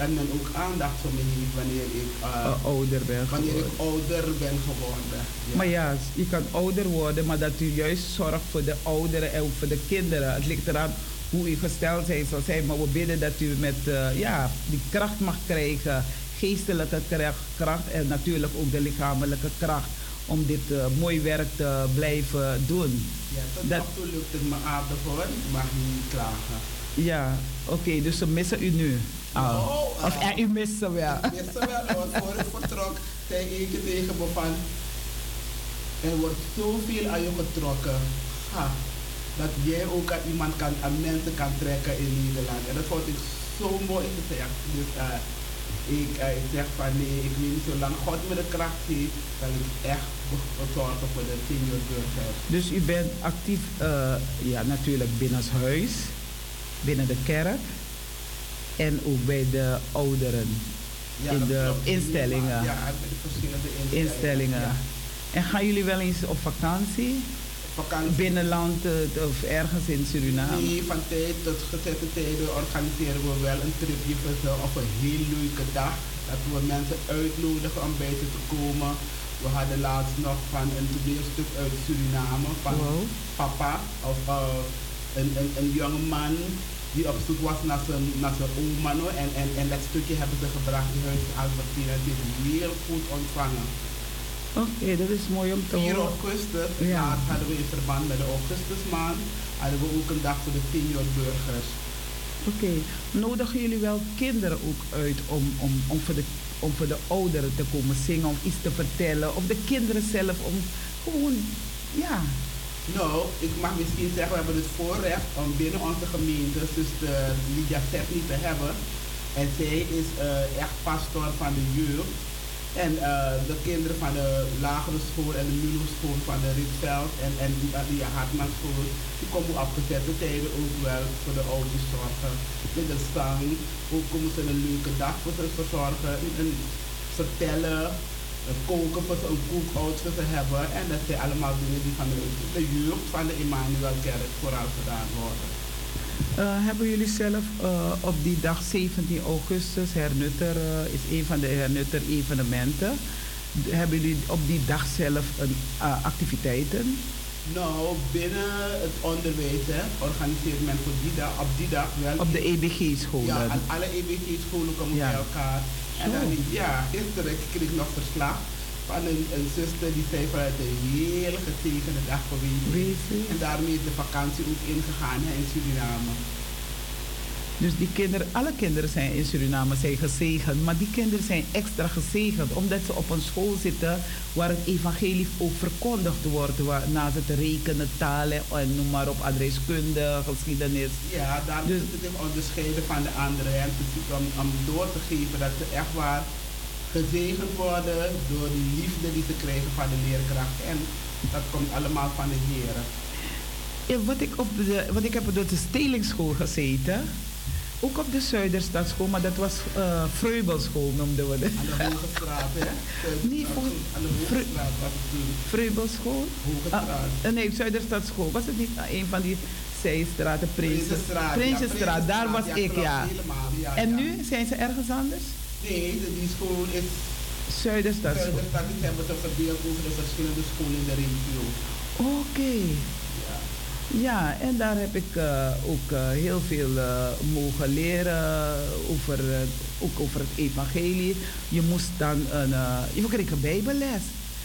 dat men ook aandacht voor me heeft wanneer ik uh, ouder ben wanneer ik ouder ben geworden. Ja. Maar ja, je kan ouder worden, maar dat u juist zorgt voor de ouderen en voor de kinderen. Het ligt eraan hoe u gesteld zijn, zoals hij. Maar we bidden dat u met uh, ja, die kracht mag krijgen, geestelijke kracht en natuurlijk ook de lichamelijke kracht om dit uh, mooi werk te blijven doen. Ja, tot dat lukt het me aardig hoor. Ik mag niet klagen. Ja, oké, okay, dus ze missen u nu. Oh. oh of uh, u mist ze wel. Ik mis ze wel, want voor ik vertrok zei ik tegen me van... Er wordt zoveel aan je getrokken. Ha, dat jij ook aan iemand kan, aan mensen kan trekken in Nederland. En dat vond ik zo mooi gezegd. Dus uh, ik, uh, ik zeg van nee, ik niet, zolang God me de kracht geeft, kan ik echt zorgen voor de senior burgers. Dus u bent actief, uh, ja natuurlijk binnen huis, binnen de kerk en ook bij de ouderen ja, in de instellingen. Ja, bij de verschillende instellingen. instellingen. Ja. En gaan jullie wel eens op vakantie? vakantie. Binnenland uh, of ergens in Suriname? Nee, van tijd tot gezette tijden organiseren we wel een tripje voor ze of een heel leuke dag. Dat we mensen uitnodigen om bij te komen. We hadden laatst nog van een toneelstuk uit Suriname van wow. papa of uh, een, een, een jonge man die op zoek was naar zijn, naar zijn oma. No? En, en, en dat stukje hebben ze gebracht in huis Albertine. Het is heel goed ontvangen. Oké, okay, dat is mooi om te horen. 4 augustus, ja. hadden we in verband met de augustusmaand, hadden we ook een dag voor de seniorburgers. Oké, okay. nodigen jullie wel kinderen ook uit om, om, om, voor de, om voor de ouderen te komen zingen, om iets te vertellen? Of de kinderen zelf om gewoon, ja, nou, ik mag misschien zeggen, we hebben het voorrecht om binnen onze gemeente dus de Lydia Stephanie te hebben. En zij is uh, echt pastor van de jeugd. En uh, de kinderen van de lagere school en de Mulo school van de Rietveld en, en die, die Hartman school, die komen op gezette tijden ook wel voor de ouders zorgen. Met de zang, ook komen ze een leuke dag voor ze verzorgen, en koken voor een voor ze hebben. En dat zijn allemaal dingen die van de, de jeugd van de Emmanuelkerk vooral gedaan worden. Uh, hebben jullie zelf uh, op die dag 17 augustus, hernutter uh, is een van de hernutter evenementen. Hebben jullie op die dag zelf een, activiteiten? Nou, binnen het onderwijs hè, organiseert men voor die dag, op die dag wel. Op de EBG-scholen? Ja, alle EBG-scholen komen bij elkaar. En dan, ja, gisteren kreeg ik nog verslag van een, een zuster die zei vanuit een hele gezegende dag geweest. En daarmee is de vakantie ook ingegaan hè, in Suriname. Dus die kinderen, alle kinderen zijn in Suriname zijn gezegend, maar die kinderen zijn extra gezegend omdat ze op een school zitten waar het evangelie ook verkondigd wordt, waar, naast het rekenen, talen en noem maar op, adreskunde, geschiedenis. Ja, daar dus, is het onderscheiden van de anderen en om, om door te geven dat ze echt waar gezegend worden door de liefde die ze krijgen van de leerkrachten en dat komt allemaal van de heren. Ja, wat ik, op de, wat ik heb op de stelingsschool gezeten, ook op de Zuiderstadschool, maar dat was uh, Vreubelschool noemden we het. Aan de Hogestraat, hè? Nee. Aan de Hogestraat was het toen. Vreubelschool? Hogestraat. Ah, nee, Zuiderstadschool. Was het niet een van die zijstraten? Prinsenstraat. Prinsenstraat, daar was ik, ja. ja en nu zijn ze ergens anders? Nee, die school is... Zuiderstadschool. Zuiderstad, die hebben ze verdeeld over de verschillende scholen in de regio. Oké. Ja, en daar heb ik uh, ook uh, heel veel uh, mogen leren over, ook over het evangelie. Je moest dan een, je kreeg een bijbelles.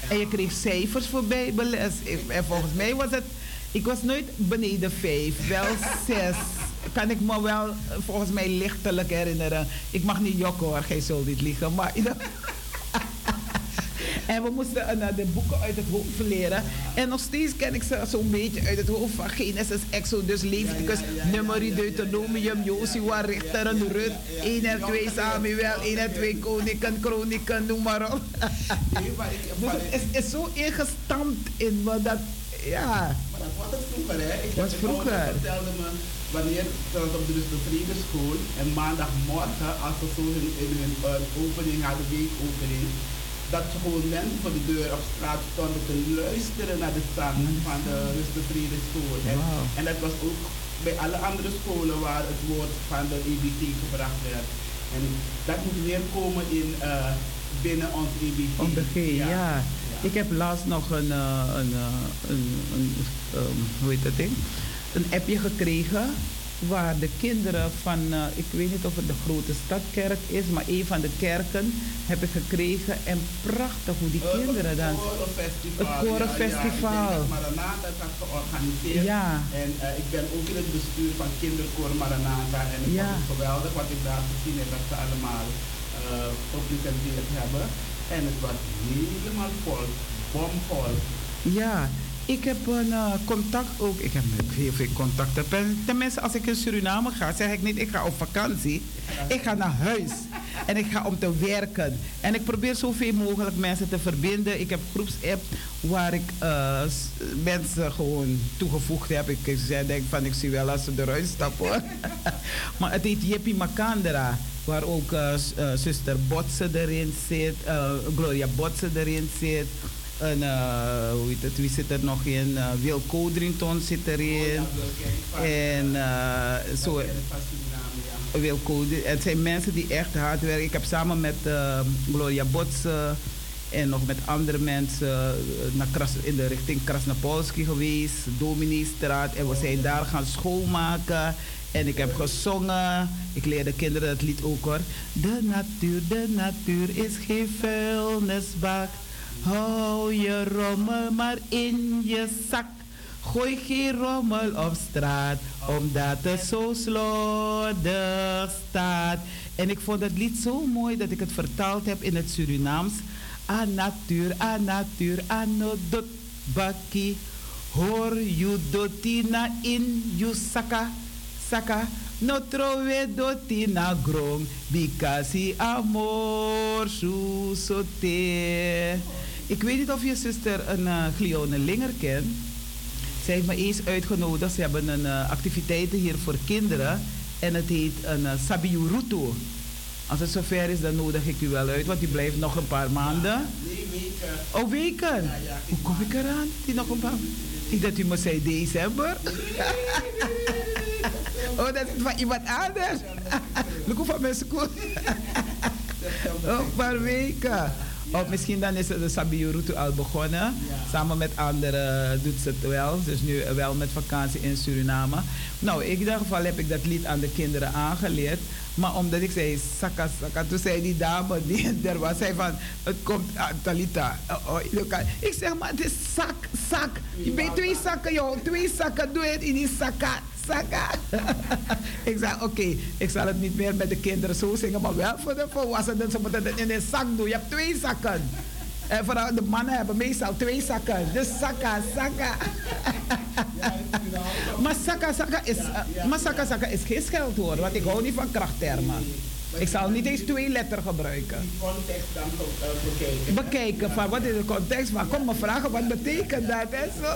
En je kreeg cijfers voor bijbelles. En volgens mij was het, ik was nooit beneden vijf, wel zes. Kan ik me wel volgens mij lichtelijk herinneren. Ik mag niet jokken hoor, gij zult niet liegen. Maar En we moesten uh, de boeken uit het hoofd leren. En nog steeds ken ik ze zo'n beetje uit het hoofd van Genesis, Exodus, Leviticus, Numeri, Deuteronomium, Joshua, Richteren, Rut, 1 en 2 Samuel, 1 en 2 Koningen, Kroniken, noem maar op. dus het is, is zo ingestampt in me dat, ja. Maar dat was het vroeger, hè? Ik was vroeger. vertelde me wanneer op de, dus de Vredeschool en maandagmorgen, als we zo hun, hun, hun opening hadden, weekopening, dat gewoon mensen voor de deur op straat stonden te luisteren naar de zang van de Ruste Vredeschool. En, en dat was ook bij alle andere scholen waar het woord van de EBT gebracht werd. En dat moet meer komen in, uh, binnen ons EBT. De G, ja. ja. Ik heb laatst nog een, uh, een, uh, een, een um, hoe heet dat ding? Een appje gekregen waar de kinderen van, uh, ik weet niet of het de grote stadkerk is, maar een van de kerken heb ik gekregen. En prachtig hoe die kinderen dan. Het Korenfestival. Ja, Maranatha is dat georganiseerd. Ja. En uh, ik ben ook in het bestuur van Kinderkoor Maranatha. En het ja. geweldig wat ik daar gezien heb, dat ze allemaal uh, gepresenteerd hebben. En het was helemaal vol, bomvol. Ja, ik heb een uh, contact ook. Ik heb heel veel contacten. Tenminste, als ik in Suriname ga, zeg ik niet ik ga op vakantie. Ik ga naar huis. En ik ga om te werken. En ik probeer zoveel mogelijk mensen te verbinden. Ik heb groepsapp waar ik uh, mensen gewoon toegevoegd heb. Ik denk van ik zie wel als ze eruit stappen. maar het heet Jeppie Makandra. Waar ook uh, zuster Botsen erin zit. Gloria Botsen erin zit. En uh, hoe heet het, wie zit er nog in? Uh, Wil Codrington zit erin. Oh, en uh, zo. Wil Codrington. Het zijn mensen die echt hard werken. Ik heb samen met Gloria Botsen en nog met andere mensen naar Kras, in de richting Krasnapolski geweest, Dominiestraat. En we zijn daar gaan schoonmaken. En ik heb gezongen. Ik leerde kinderen het lied ook hoor. De natuur, de natuur is geen vuilnisbak. Hou je rommel maar in je zak. Gooi geen rommel op straat, omdat het zo slordig staat. En ik vond het lied zo mooi dat ik het vertaald heb in het Surinaams. A natuur, a natuur, anodot baki. Hoor you dotina in you saka, saka. No trove dotina grong, bikasi amor su sote. Ik weet niet of je zuster een uh, Glione Linger kent. Zij heeft me eens uitgenodigd. Ze hebben een uh, activiteiten hier voor kinderen. En het heet een uh, Sabiurutu. Als het zover is, dan nodig ik u wel uit, want die blijft nog een paar maanden. Nee, weken. Oh, weken? Ja, ja, Hoe kom ik eraan? Die nog een paar Ik dacht u me zei december. oh, dat is van iemand anders. Look van mijn school. oh, een paar weken. Of misschien dan is de Sabiurutu al begonnen. Samen met anderen doet ze het wel. Dus nu wel met vakantie in Suriname. Nou, in ieder geval heb ik dat lied aan de kinderen aangeleerd. Maar omdat ik zei, saka, saka, toen zei die dame die er was, zei van, het komt, ah, Talita, oh, oh, ik zeg maar, het is zak, zak. Je bent twee zakken, joh, twee zakken, doe het in die zakka, zakka. ik zei, oké, ik zal het niet meer met de kinderen zo zingen, maar wel voor de volwassenen, ze moeten het in een zak doen. Je hebt twee zakken. En vooral de mannen hebben meestal twee zakken. Dus zakka, zakka. maar zakka, zakka is, uh, maar zakka, zakka is geen scheldwoord, want ik hou niet van krachttermen. Ik zal niet eens twee letter gebruiken. Die context dan bekijken. Bekijken van wat is de context van. Kom me vragen wat betekent dat en zo.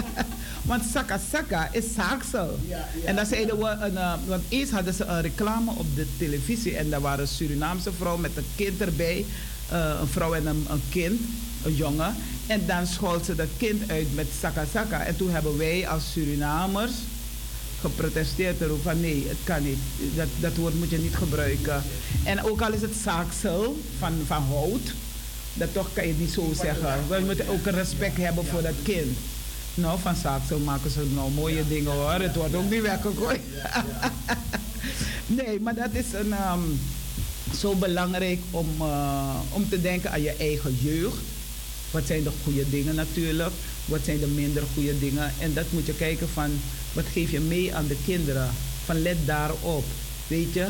want sakka sakka is zaaksel. Ja, ja. En dan zeiden we, een, uh, want eerst hadden ze een reclame op de televisie en daar waren een Surinaamse vrouw met een kind erbij. Uh, een vrouw en een, een, kind, een jongen. En dan schold ze dat kind uit met sakka sakka. En toen hebben wij als Surinamers geprotesteerd erop van nee, het kan niet. Dat, dat woord moet je niet gebruiken. En ook al is het zaaksel van, van hout, dat toch kan je niet zo zeggen. We moeten ook respect hebben voor dat kind. Nou, van zaaksel maken ze nou mooie dingen hoor. Het wordt ook niet weggegooid. nee, maar dat is een, um, zo belangrijk om, uh, om te denken aan je eigen jeugd. Wat zijn de goede dingen natuurlijk? Wat zijn de minder goede dingen? En dat moet je kijken van wat geef je mee aan de kinderen? Van let daarop. Weet je,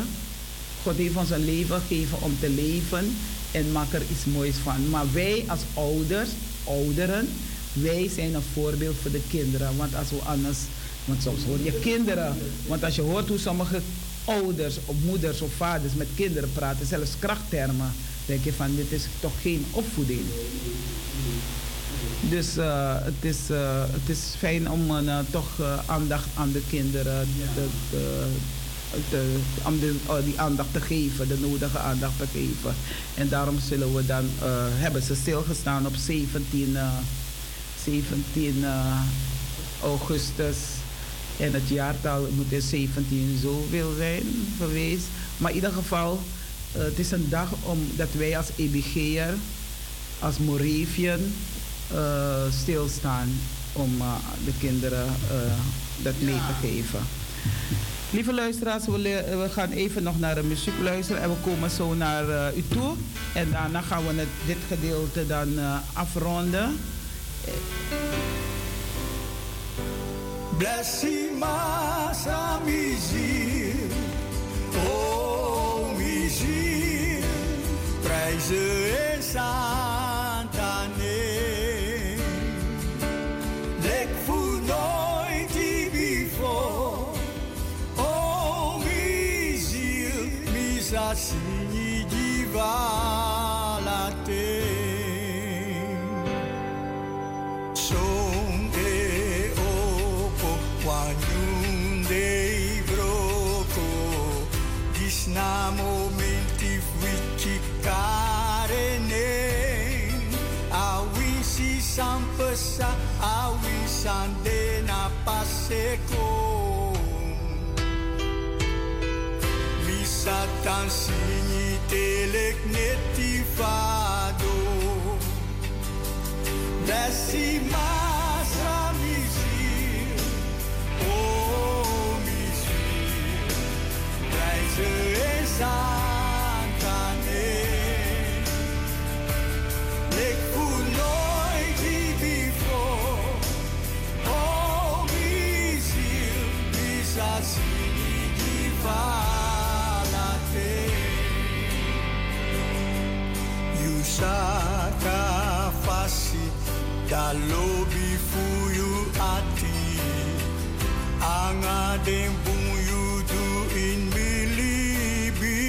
God heeft ons een leven gegeven om te leven en maak er iets moois van. Maar wij als ouders, ouderen, wij zijn een voorbeeld voor de kinderen. Want als we anders, want soms hoor je kinderen, want als je hoort hoe sommige ouders of moeders of vaders met kinderen praten, zelfs krachttermen, denk je van dit is toch geen opvoeding. Dus uh, het, is, uh, het is fijn om uh, toch aandacht aan de kinderen te, te, te, om de, die aandacht te geven, de nodige aandacht te geven. En daarom zullen we dan, hebben ze stilgestaan op 17, 17 augustus. En het jaartal moet in 17 zoveel zijn geweest. Maar in ieder geval, het is een dag omdat wij als EBG'er, als Moravian, uh, stilstaan om uh, de kinderen uh, dat ja. mee te geven. Lieve luisteraars, we, we, gaan even nog naar de muziek luisteren en we komen zo naar u toe. En daarna gaan we het, dit gedeelte dan afronden. Oh ziel, prijzen en Tansini telek netifado Desce mais a mizir Oh mizir Traz essa saka fasi dalobi fuyu ati anga dempuyu du in bilibi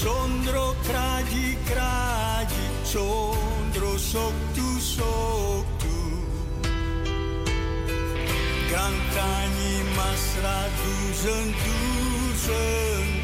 sondro kraji kraji sondro soktu soktu. Gantani masra duzen duzen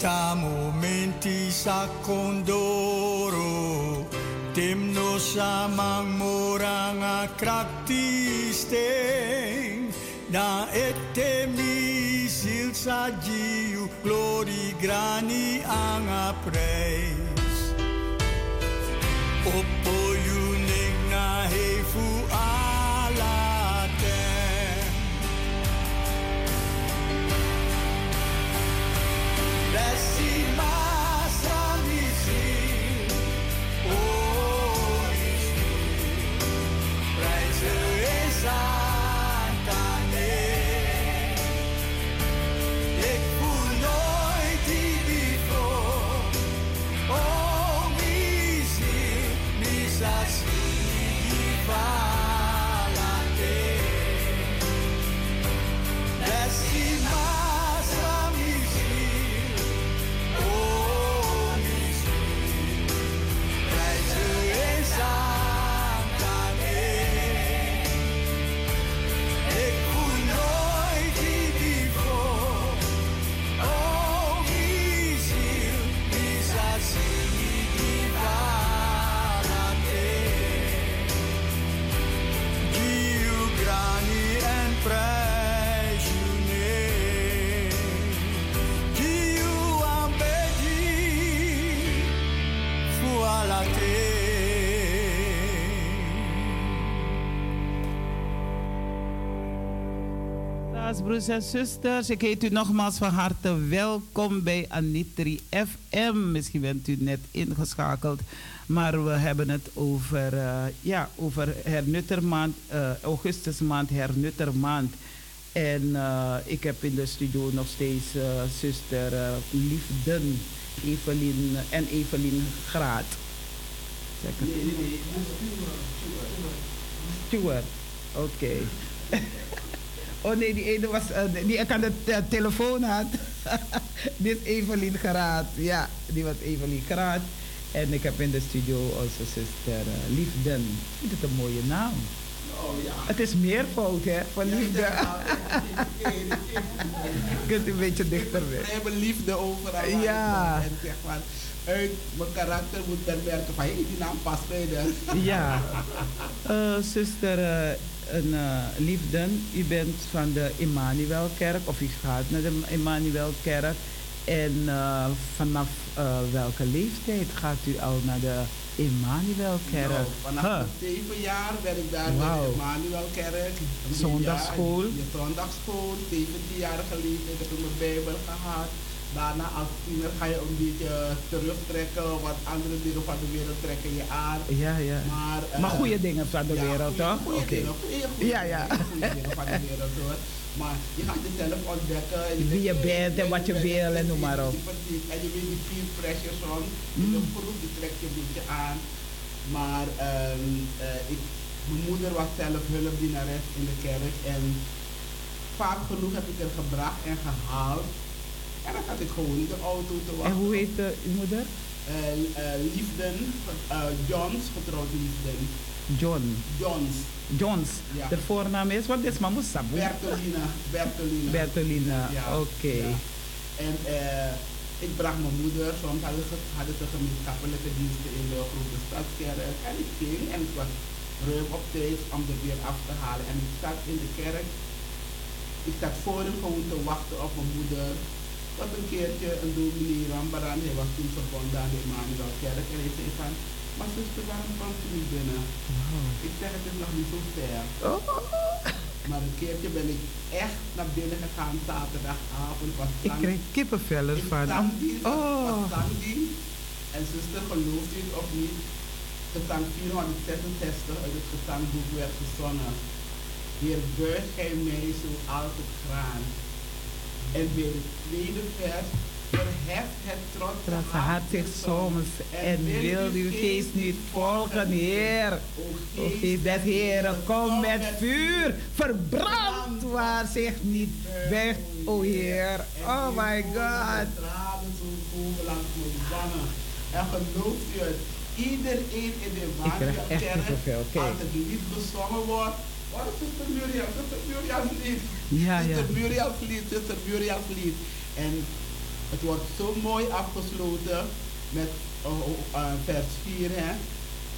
Kita momenti sakondoro Temno samang murang akraktiste Na etemi silsa jiu glori grani ang aprei. Broers en zusters, ik heet u nogmaals van harte welkom bij Anitri FM. Misschien bent u net ingeschakeld, maar we hebben het over, eh, ja, over hernuttermaand, eh, augustusmaand, hernuttermaand. En eh, ik heb in de studio nog steeds eh, zuster eh, Liefden Evelien, en Evelien Graat. Zeg het. Stewart, oké. Oh nee, die ene was, eh, die ik aan de te- telefoon had. Dit is Evelien Graat. Ja, die was Evelien Graat. En ik heb in de studio onze zuster eh, Liefden. Ik vind het een mooie naam. Oh ja. Het is meervoud, hè, van liefde. Kunt u een beetje dichterbij. We hebben liefde overal. Ja. En zeg maar, uit mijn karakter moet men werken van, hé, die naam past bij de... Ja. Eh, zuster een, eh, Liefden, u bent van de Emmanuelkerk, of u gaat naar de Emmanuelkerk. En eh, vanaf eh, welke leeftijd gaat u al naar de Emmanuelkerk? Nou, vanaf Huh. zeven jaar ben ik daar bij de Emmanuelkerk. Zondagschool. jaar, De zondagschool, 17 jaar geleden heb ik mijn Bijbel gehad. Daarna als tiener ga je een beetje terugtrekken, wat andere dingen van de wereld trekken je aan. Ja, ja. Maar, eh, Maar goede dingen van de ja, wereld, goeie- toch? Goede dingen, Ja, ja. dingen, van de wereld hoor. Maar je gaat jezelf ontdekken. en Wie je bent en wat je wil en noem maar op. En je weet die peer pressure soms. In de Mm. groep die trekt je een beetje aan. Maar ehm, eh, ik, mijn moeder was zelf hulpdienares in de kerk. En vaak genoeg heb ik er gebracht en gehaald. En dan zat ik gewoon de auto te En wachten. hoe heet eh, uw moeder? Eh, eh, liefden, eh, Johns, getrouwd liefden. John. Johns, Johns. Ja. De voornaam is, wat is Mamu Sabu? Bertolina, Bertolina. Bertolina. Ja, Oké. ja. En eh, ik bracht mijn moeder, soms hadden ze, hadden ze gemeenschappelijke diensten in de grote stadskerk. En ik ging en ik was ruim op tijd om er weer af te halen. En ik zat in de kerk, ik zat voor hem gewoon te wachten op mijn moeder. Tot een keertje een dominee Rambaran, hij was toen verbonden aan de Emmanuelkerk. En hij zei van, maar zuster, waarom komt u niet binnen? Ik zeg, het is nog niet zo ver. Oh. Maar een keertje ben ik echt naar binnen gegaan zaterdagavond. Was Ik krijg kippenvel ervan. was- Oh. was. En zuster, gelooft u het of niet? Gezang 466 uit het gezangboek werd gezongen. Heer, buig gij mij zo altijd graan. En bij de tweede vers, verheft het trotse Dat hart zich soms en wil uw geest niet volgen, Heer. O geest des Heeren, kom met vuur, verbrand waar zich niet weg, o Heer. Oh my God. En gelooft u het, iedereen in de het lied gezongen wordt, Wat is Zuster Muriel? Zuster Muriel verliefd. Ja, ja. Muriel Muriel verliefd. En het wordt zo mooi afgesloten met uh, uh, vers 4. Hè.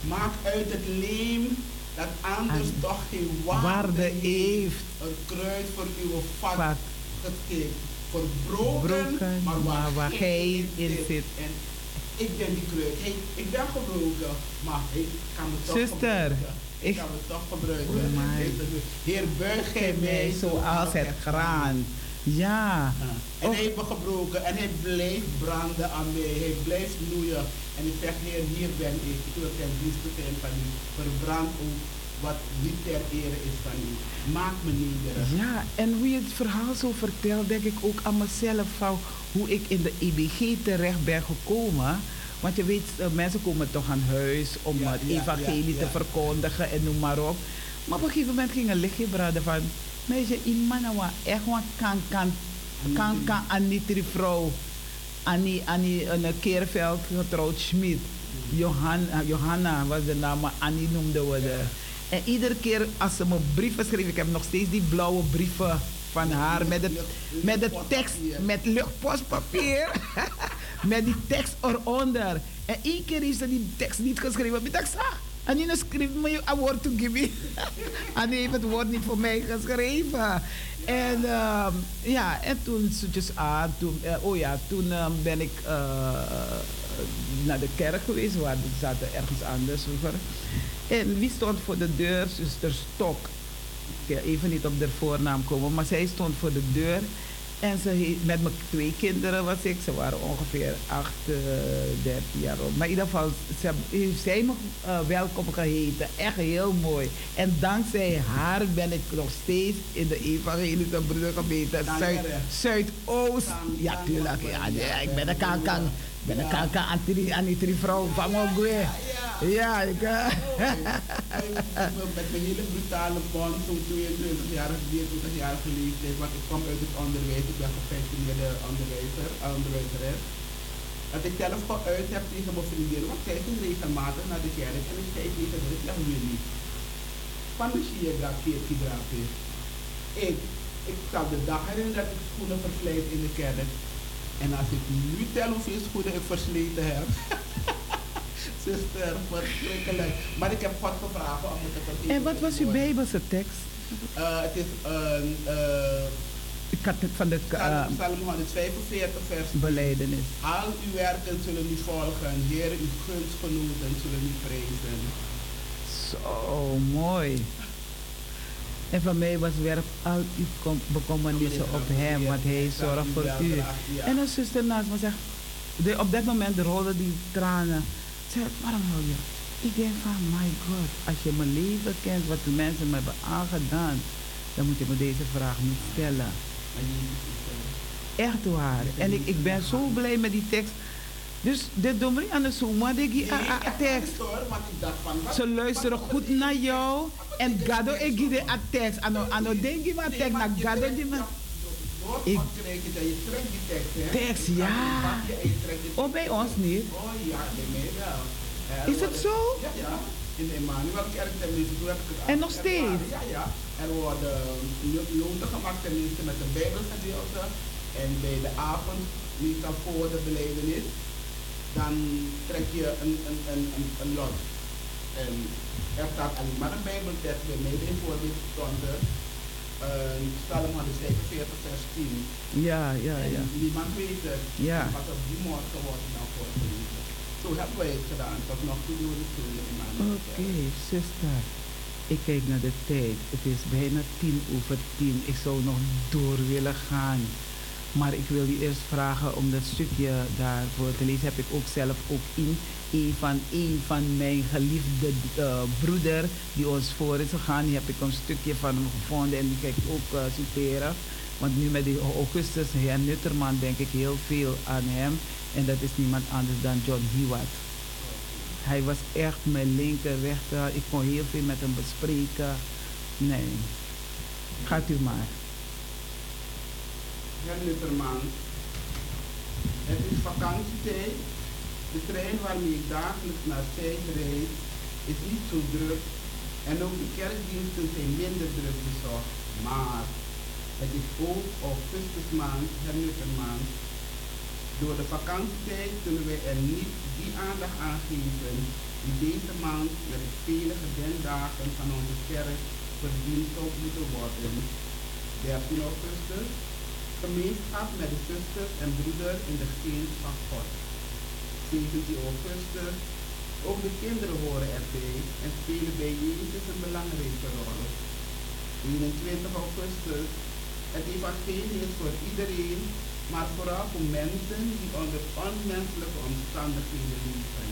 Maak uit het leem dat anders En toch geen waarde, waarde heeft. Een kruid voor uw vat, Vat. geschikt. Verbroken, Broken, maar waar, waar gij gij in zit. En ik ben die kruid. Hey, ik ben gebroken, maar ik kan me toch Zuster. Ik kan me toch gebruiken. My. Heer, buig gij mij zoals het graan. Ja. Ja. En hij heeft me gebroken en hij blijft branden aan mij. Hij blijft knoeien. En ik zeg, Heer, hier ben ik. Ik wil ten dienste zijn van u. Verbrand ook wat niet ter ere is van u. Maak me nederig. Ja, en hoe je het verhaal zo vertelt, denk ik ook aan mezelf van hoe ik in de IBG terecht ben gekomen. Want je weet, eh, mensen komen toch aan huis om Ja, het ja, evangelie ja, te verkondigen en noem maar op. Maar op een gegeven moment ging een lichtje branden van, meisje, nou echt wat kan, kan, kan, kan, Annie vrouw. Annie, Annie, een Keerveld getrouwd Schmid. Johanna, Johanna was de naam, maar Annie noemden we de. En iedere keer als ze me brieven schreef, ik heb nog steeds die blauwe brieven van haar met, het, met de tekst, met luchtpostpapier, met die tekst eronder. En één keer heeft ze die tekst niet geschreven. Ik dacht, ah, Annie schreef me een woord to give me. Annie heeft het woord niet voor mij geschreven. En ehm, ja, en toen zoetjes aan, toen, eh, oh ja, toen ehm, ben ik eh, naar de kerk geweest, waar we zaten ergens anders vroeger. En wie stond voor de deur? Zuster Stok. Ik kan even niet op de voornaam komen, maar zij stond voor de deur. En ze met mijn twee kinderen was ik, ze waren ongeveer 8, uh, 13 jaar oud. Maar in ieder geval, ze heeft zij me uh, welkom geheten. Echt heel mooi. En dankzij haar ben ik nog steeds in de evangelische broedergemeente Zuid, Zuidoost. Ja, tuurlijk. Ja, ja, ik ben een kankan. Ik ben een kankan aan die vrouw van Mogwe. Ja, ik... Uh, met mijn hele brutale band, zo'n 22 jaar, 23 jaar leeftijd, want ik kom uit het onderwijs, ik ben gepensioneerde onderwijzer, onderwijzeres. Dat ik zelf geuit heb tegen mijn vriendin, want zij ging regelmatig naar de kerk en ik zei tegen haar, ik zeg jullie, van de Shiega keertje drapen. Ik, ik kan de dag herinneren dat ik schoenen verslijt in de kerk. En als ik nu tel hoeveel schoenen ik versleten heb. zuster, verschrikkelijk. Maar ik heb God gevraagd om het te vergeten. En wat was uw Bijbelse tekst? Uh, het is een. Uh, ik had het van de uh, Psalm 145 vers. Beleidenis. Al uw werken zullen u volgen. Heer, uw gunstgenoten zullen u prijzen. Zo mooi. En van mij was werp al uw bekommernissen op hem, want hij zorgt voor u. En een zuster naast me zegt, de, op dat moment rolden die tranen. Ze zei, waarom wil je? Ik denk van, my god, als je mijn leven kent, wat de mensen me hebben aangedaan, dan moet je me deze vraag niet stellen. Echt waar. En ik, ik ben zo blij met die tekst. Dus doen we aan de zomer, die tekst. Ze luisteren goed naar jou. En gado ik give de tekst. Ano ano denk je wat tekst naar gado die man. Ik tekst ja. Oh bij ons niet. Oh. Is het zo? Ja, ja. In de Emmanuelkerk tenminste, toen heb ik het En nog steeds? Ja, ja. Er worden noten gemaakt tenminste met een bijbelgedeelte. En bij de avond, meestal voor de belevenis, dan trek je een, een, een, een, een lot. En er staat alleen maar een bijbeltekst bij mij bijvoorbeeld stond er uh, Psalm 145 vers 10. Ja, ja, en ja. niemand weet het. Ja. Maar op die morgen wordt dan voorgelezen. Zo hebben wij het gedaan, tot nog toe doen we het Oké, okay, zuster. Ik kijk naar de tijd. Het is bijna tien over tien. Ik zou nog door willen gaan. Maar ik wil je eerst vragen om dat stukje daarvoor te lezen. Heb ik ook zelf ook in een van, een van mijn geliefde uh, broeder die ons voor is gegaan. Die heb ik een stukje van hem gevonden en die ga ik ook uh, citeren. Want nu met die Augustus, heer Nutterman, denk ik heel veel aan hem. En dat is niemand anders dan John Hewitt. Hij was echt mijn linker rechter. Ik kon heel veel met hem bespreken. Nee. Gaat u maar. Herr Nutterman, het is vakantietijd. De trein waarmee ik dagelijks naar Zeist rijd is niet zo druk En ook de kerkdiensten zijn minder druk bezocht. Maar het is ook augustusmaand, hernutenmaand. Door de vakantietijd kunnen we er niet die aandacht aan geven die deze maand met de vele gedenkdagen van onze kerk verdiend zou moeten worden. 13 augustus, gemeenschap met de zusters en broeders in de geest van God. 17 augustus, ook de kinderen horen erbij en spelen bij Jezus een belangrijke rol. 21 augustus, het evangelie is voor iedereen, maar vooral voor mensen die onder onmenselijke omstandigheden leven.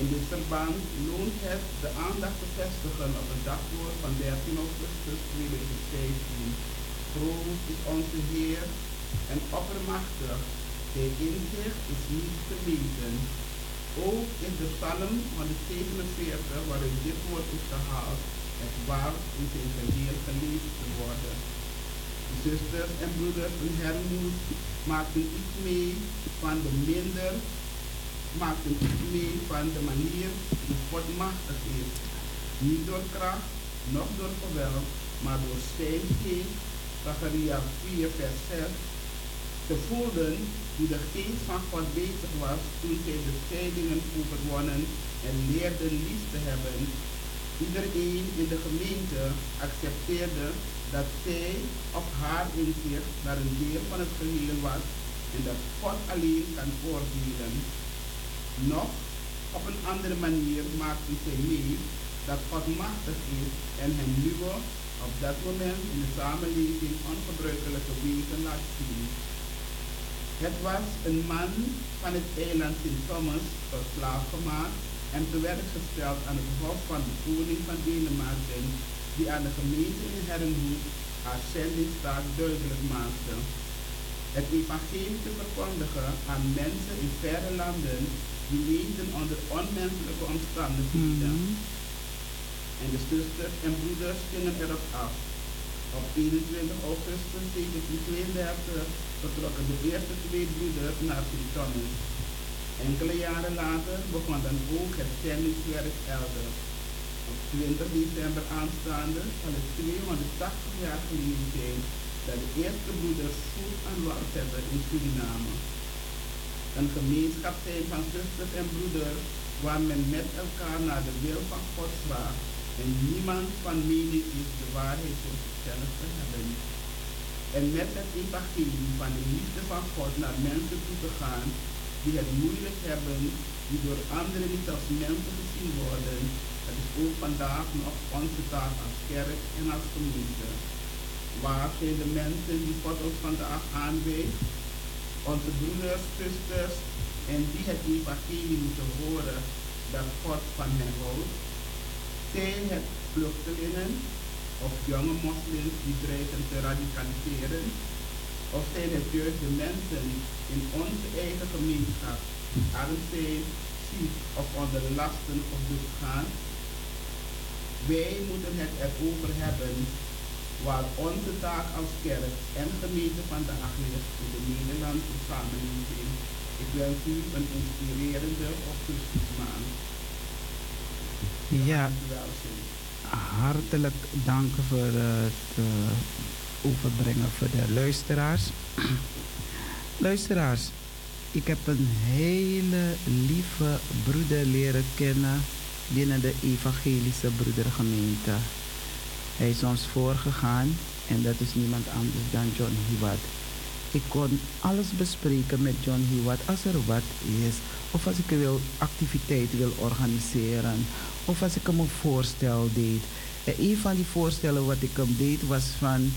In dit verband loont het de aandacht te vestigen op het dagwoord van 13 augustus 2015. Groot is onze Heer en oppermachtig. Zijn inzicht is niet te meten. Ook is de psalm van de 47 waarin dit woord is gehaald, het waard in zijn geheel gelezen te worden. De zusters en broeders in Hermoed maakten iets mee van de minder maakten iets mee van de manier hoe God machtig is. Niet door kracht, noch door geweld, maar door zijn geest, Zacharia 4 vers 6, te voelen hoe de geest van God bezig was toen zij de scheidingen overwonnen en leerden lief te hebben. Iedereen in de gemeente accepteerde dat zij of haar inzicht naar een deel van het geheel was en dat God alleen kan oordelen. Nog op een andere manier maakten zij mee dat God machtig is en hen nieuwe, op dat moment in de samenleving ongebruikelijke wegen laat zien. Het was een man van het eiland Sint Thomas tot slaaf gemaakt en te werk gesteld aan het hof van de koning van Denemarken, die aan de gemeente in Herrenhoek haar zendingstaat duidelijk maakte. Het evangelie te verkondigen aan mensen in verre landen die leefden onder onmenselijke omstandigheden. Mhm. En de zusters en broeders gingen erop af. Op 21 augustus 1732 vertrokken de eerste twee broeders naar Thomas. Enkele jaren later begon dan ook het zendingswerk elders. Op 20 december aanstaande zal het 280 jaar geleden zijn dat de eerste broeders voet aan wal hebben in Suriname. Een gemeenschap zijn van zusters en broeders waar men met elkaar naar de wil van God en niemand van mening is de waarheid voor zichzelf te hebben. En met het evangelie van de liefde van God naar mensen toe te gaan die het moeilijk hebben, die door anderen niet als mensen gezien worden. Dat is ook vandaag nog onze taak als kerk en als gemeente. Waar zijn de mensen die God ons vandaag aanwijst? Onze broeders, zusters en die het evangelie moeten horen dat God van hen houdt. Zijn het vluchtelingen of jonge moslims die dreigen te radicaliseren? Of zijn het juist de mensen in onze eigen gemeenschap arm zijn, ziek of onder lasten of gaan? Wij moeten het erover hebben waar onze taak als kerk en gemeente vandaag ligt in de Nederlandse samenleving. Ik wens u een inspirerende augustusmaand. Ja, hartelijk dank voor het uh, overbrengen voor de luisteraars. luisteraars, ik heb een hele lieve broeder leren kennen binnen de evangelische broedergemeente. Hij is ons voorgegaan en dat is niemand anders dan John Hiwat. Ik kon alles bespreken met John Hiwat als er wat is. Of als ik wil activiteit wil organiseren. Of als ik hem een voorstel deed. En een van die voorstellen wat ik hem deed was van...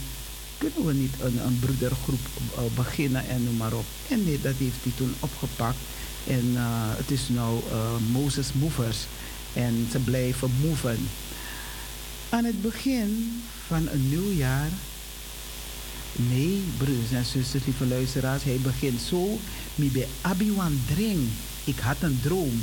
Kunnen we niet een, een broedergroep uh, beginnen en noem maar op. En nee, dat heeft hij toen opgepakt. En uh, het is nu uh, Moses Movers. En ze blijven moven. Aan het begin van een nieuw jaar. Nee, broers en zusters, lieve luisteraars, hij begint zo. Mi be abiwan drink. Ik had een droom.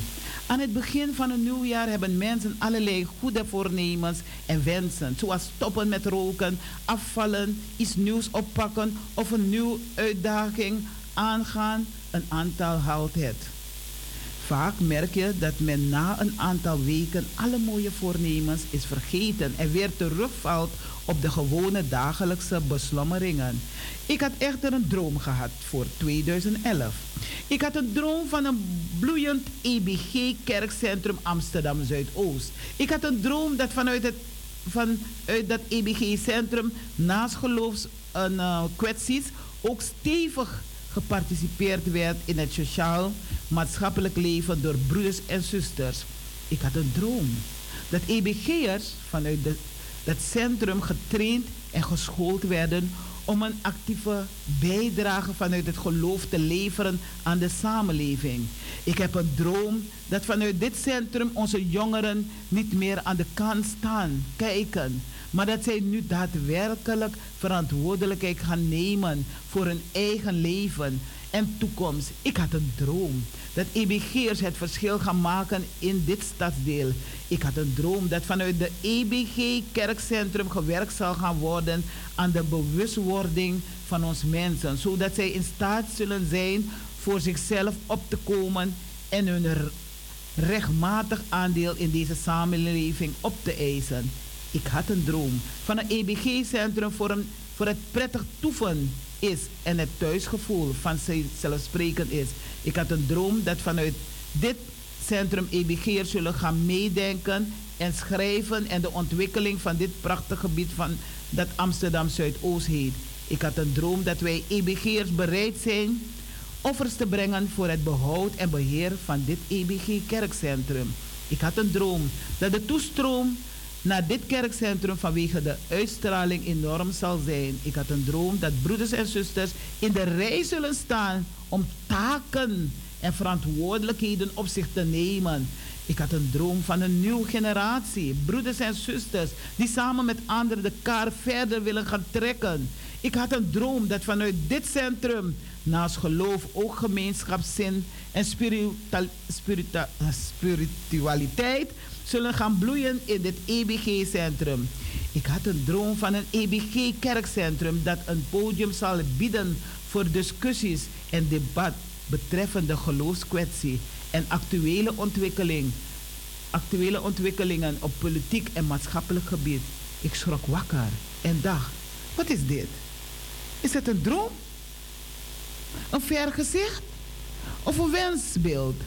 Aan het begin van een nieuw jaar hebben mensen allerlei goede voornemens en wensen. Zoals stoppen met roken, afvallen, iets nieuws oppakken of een nieuwe uitdaging aangaan. Een aantal haalt het. Vaak merk je dat men na een aantal weken alle mooie voornemens is vergeten en weer terugvalt op de gewone dagelijkse beslommeringen. Ik had echter een droom gehad voor 2011. Ik had een droom van een bloeiend EBG-kerkcentrum Amsterdam Zuidoost. Ik had een droom dat vanuit, het, dat EBG-centrum naast geloofs en uh, ook stevig geparticipeerd werd in het sociaal-maatschappelijk leven door broeders en zusters. Ik had een droom dat EBG'ers vanuit de, dat centrum getraind en geschoold werden om een actieve bijdrage vanuit het geloof te leveren aan de samenleving. Ik heb een droom dat vanuit dit centrum onze jongeren niet meer aan de kant staan, kijken, maar dat zij nu daadwerkelijk verantwoordelijkheid gaan nemen voor hun eigen leven en toekomst. Ik had een droom dat EBG'ers het verschil gaan maken in dit stadsdeel. Ik had een droom dat vanuit de EBG Kerkcentrum gewerkt zal gaan worden aan de bewustwording van ons mensen, zodat zij in staat zullen zijn voor zichzelf op te komen en hun rechtmatig aandeel in deze samenleving op te eisen. Ik had een droom van een EBG-centrum voor, voor het prettig toeven is en het thuisgevoel van zelfsprekend is. Ik had een droom dat vanuit dit centrum EBG'ers zullen gaan meedenken en schrijven en de ontwikkeling van dit prachtige gebied van dat Amsterdam Zuidoost heet. Ik had een droom dat wij EBG'ers bereid zijn offers te brengen voor het behoud en beheer van dit EBG-kerkcentrum. Ik had een droom dat de toestroom naar dit kerkcentrum vanwege de uitstraling enorm zal zijn. Ik had een droom dat broeders en zusters in de rij zullen staan om taken en verantwoordelijkheden op zich te nemen. Ik had een droom van een nieuwe generatie, broeders en zusters, die samen met anderen de kar verder willen gaan trekken. Ik had een droom dat vanuit dit centrum naast geloof ook gemeenschapszin en spiritualiteit zullen gaan bloeien in dit EBG-centrum. Ik had een droom van een EBG-kerkcentrum dat een podium zal bieden voor discussies en debat betreffende geloofskwestie en actuele ontwikkeling, actuele ontwikkelingen op politiek en maatschappelijk gebied. Ik schrok wakker en dacht, wat is dit? Is het een droom? Een vergezicht? Of een wensbeeld?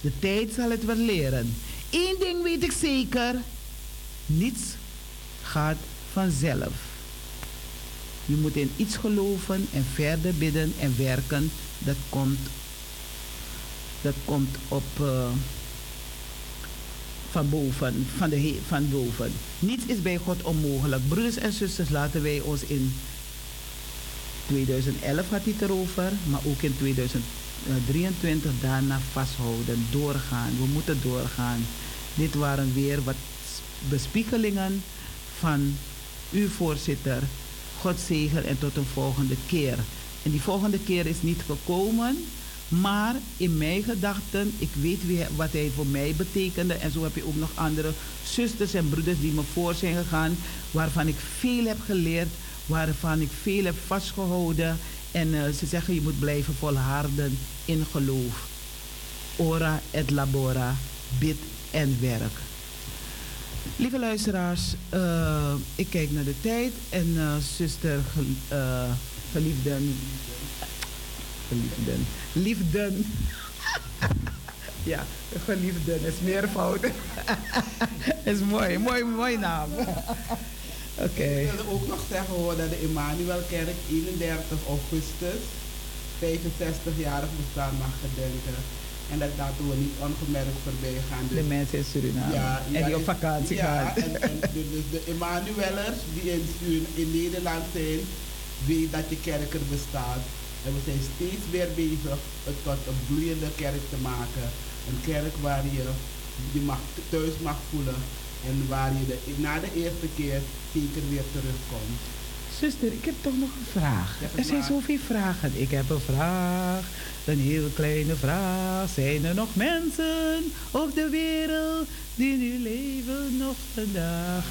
De tijd zal het wel leren. Eén ding weet ik zeker. Niets gaat vanzelf. Je moet in iets geloven en verder bidden en werken. Dat komt, dat komt op uh, van boven, van, de, van boven. Niets is bij God onmogelijk. Broeders en zusters, laten wij ons in 2011 had hij erover, maar ook in 2023 daarna vasthouden, doorgaan. We moeten doorgaan. Dit waren weer wat bespiegelingen van uw voorzitter. God zegen en tot een volgende keer. En die volgende keer is niet gekomen, maar in mijn gedachten, ik weet wie, wat hij voor mij betekende. En zo heb je ook nog andere zusters en broeders die me voor zijn gegaan, waarvan ik veel heb geleerd, waarvan ik veel heb vastgehouden. En uh, ze zeggen je moet blijven volharden in geloof. Ora et labora, bid en werk. Lieve luisteraars, uh, ik kijk naar de tijd en uh, zuster geliefden, geliefden, liefden, ja, geliefden is meervoud. is mooi, mooi, mooi naam. Oké. Okay. Ik wilde ook nog zeggen hoor dat de Emmanuelkerk 31 augustus 65-jarig bestaan mag gedenken. En dat laten we niet ongemerkt voorbij gaan. Dus, de mensen in Suriname. Ja, ja, en die op vakantie ja, gaan. En, en dus, de Emmanuelers die in, in Nederland zijn, weten dat je kerk er bestaat. En we zijn steeds weer bezig het tot een bloeiende kerk te maken. Een kerk waar je je mag, thuis mag voelen. En waar je de, na de eerste keer zeker weer terugkomt. Zuster, ik heb toch nog een vraag. Er zijn zoveel vragen. Ik heb een vraag. Een heel kleine vraag. Zijn er nog mensen op de wereld die nu leven nog vandaag?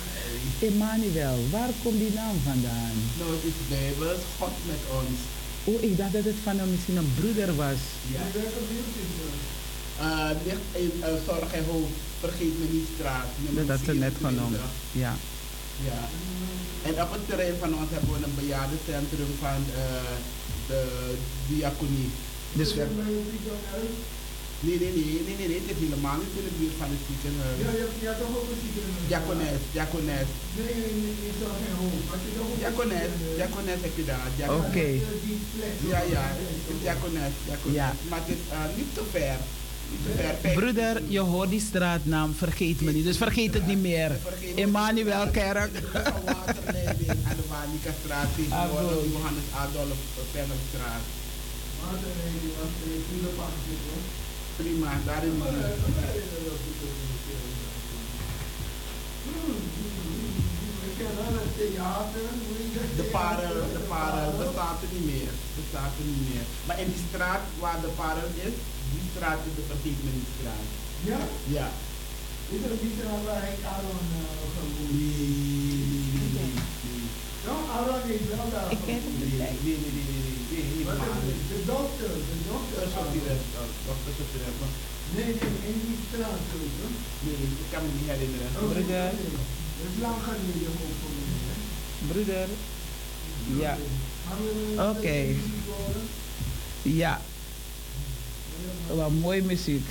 Emmanuel, waar komt die naam vandaan? Nou, het is Bijbel, God met ons. Oh, ik dacht dat het van een, misschien een broeder was. Ja. Uh, ligt in uh, Zorg en Hoofd, vergeet me niet straat. Dat is net genoemd, ja. Ja. En op het terrein van ons hebben we een bejaardencentrum van uh, de diaconie. Dus we Nee, nee, nee, nee, nee, nee, het is helemaal niet in de buurt van het ziekenhuis. Ja, je, je hebt toch ook een ziekenhuis? Diakones, diakones. Nee, nee, nee, is toch geen hoofd. Diakones, diakones heb je daar. Oké. Okay. Ja, ja, diakones, diakones. Ja. Maar het is uh, niet te ver. Broeder, je hoort die straatnaam, vergeet me niet. Dus vergeet het niet meer. Emmanuel Kerk. Wanika-straat, Johannes Adolf Prima, daar. De parel, de parel bestaat er niet meer. Bestaat er niet meer. Maar in die straat waar de parel is, die straat is de vergeet me niet straat. Ja? Ja. Is er die straat waar ik Aaron uh, gewoond? Nee, nee, nee, nee. Ja, Aaron is wel daar. Ik ken het niet. Nee, nee, nee, nee. De dokter, de dokter. Dat is direct, dat is direct. Nee, nee, in die straat zo. Nee, ik kan me niet herinneren. Oh, Broeder. Dat is lang geleden ook voor mij. Broeder. Ja. Oké. Okay. Ja. Wat mooi muziek.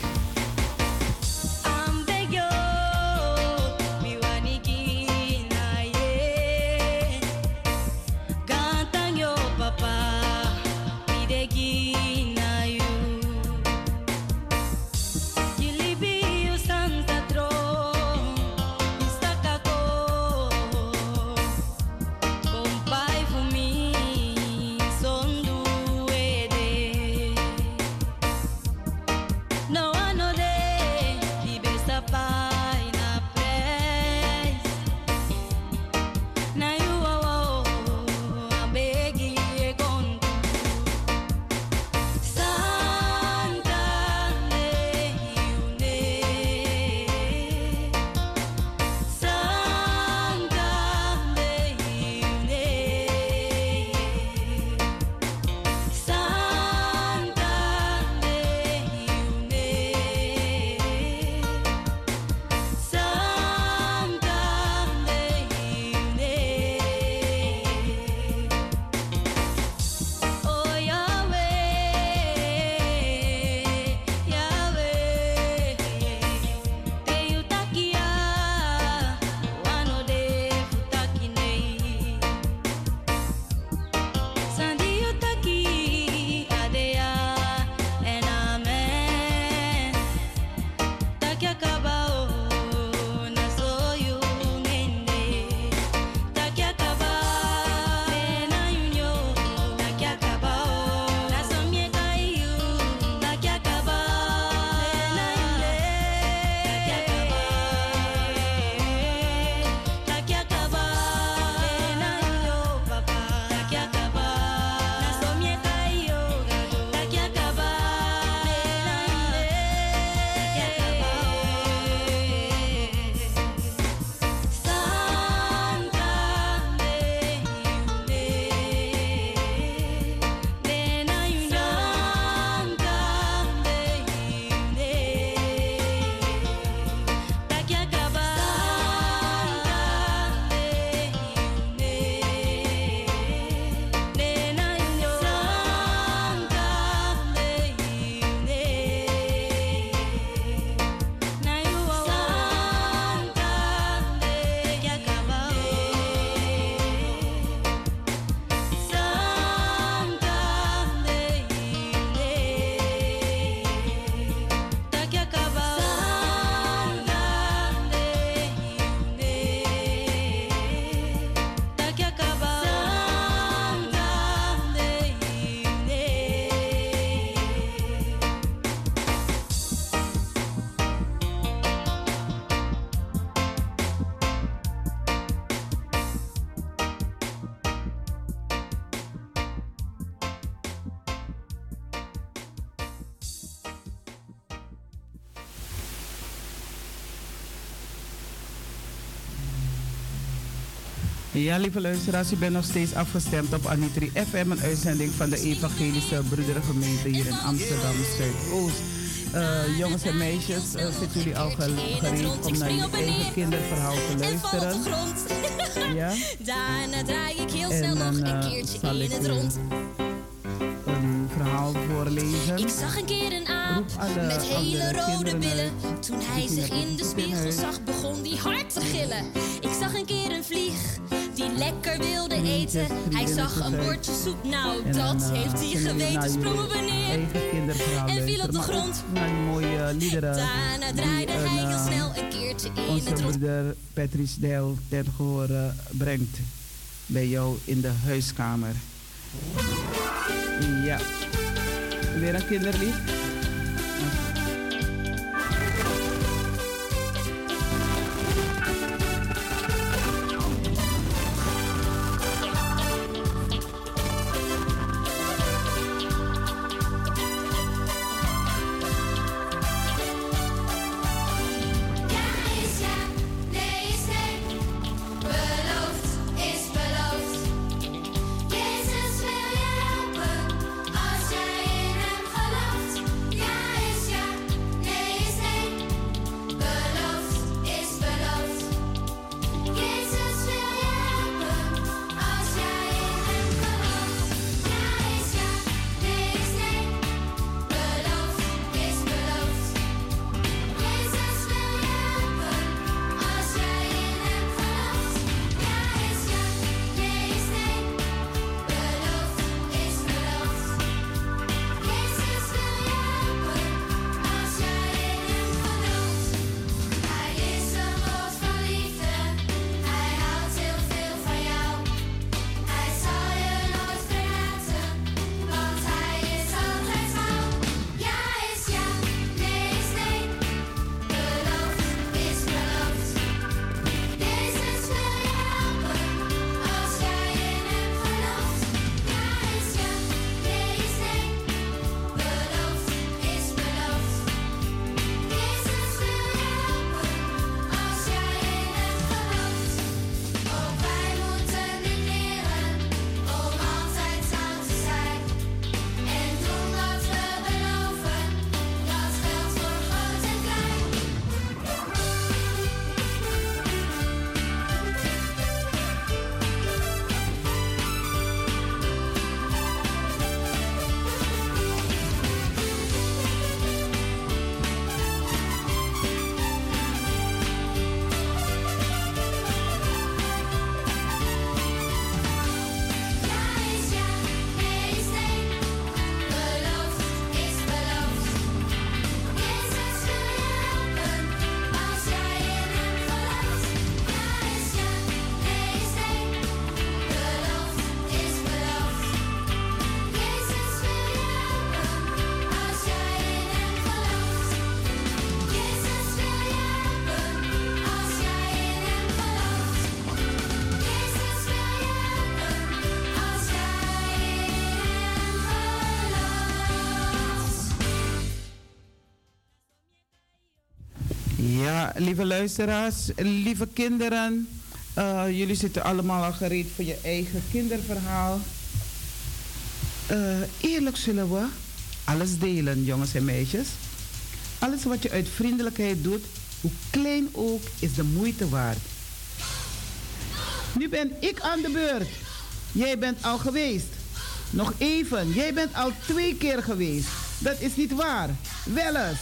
Ja, lieve luisteraars, u bent nog steeds afgestemd op Anitri FM, een uitzending van de Evangelische Broedergemeente hier in Amsterdam Zuidoost. Uh, jongens en meisjes, uh, zitten jullie al gereed om naar je eigen kinderverhaal te luisteren? ja? Daarna draai ik heel snel nog een keertje in het rond. Een verhaal voorlezen. Ik zag een keer een aap met hele rode billen. Toen hij zich in de spiegel zag, begon hij hard te gillen. Lekker wilde eten. Hij zag een bordje soep, nou dat heeft hij geweten. Sprongen we neer en viel op de grond. mooie liederen. Daarna draaide hij heel eh, snel een keertje in het rond. broeder Patrice Del ten gehore brengt bij jou in de huiskamer. Ja. Weer een kinderlied. Lieve luisteraars, lieve kinderen. Uh, jullie zitten allemaal al gereed voor je eigen kinderverhaal. Uh, eerlijk zullen we alles delen, jongens en meisjes. Alles wat je uit vriendelijkheid doet, hoe klein ook, is de moeite waard. Nu ben ik aan de beurt. Jij bent al geweest. Nog even, jij bent al twee keer geweest. Dat is niet waar. Wel eens.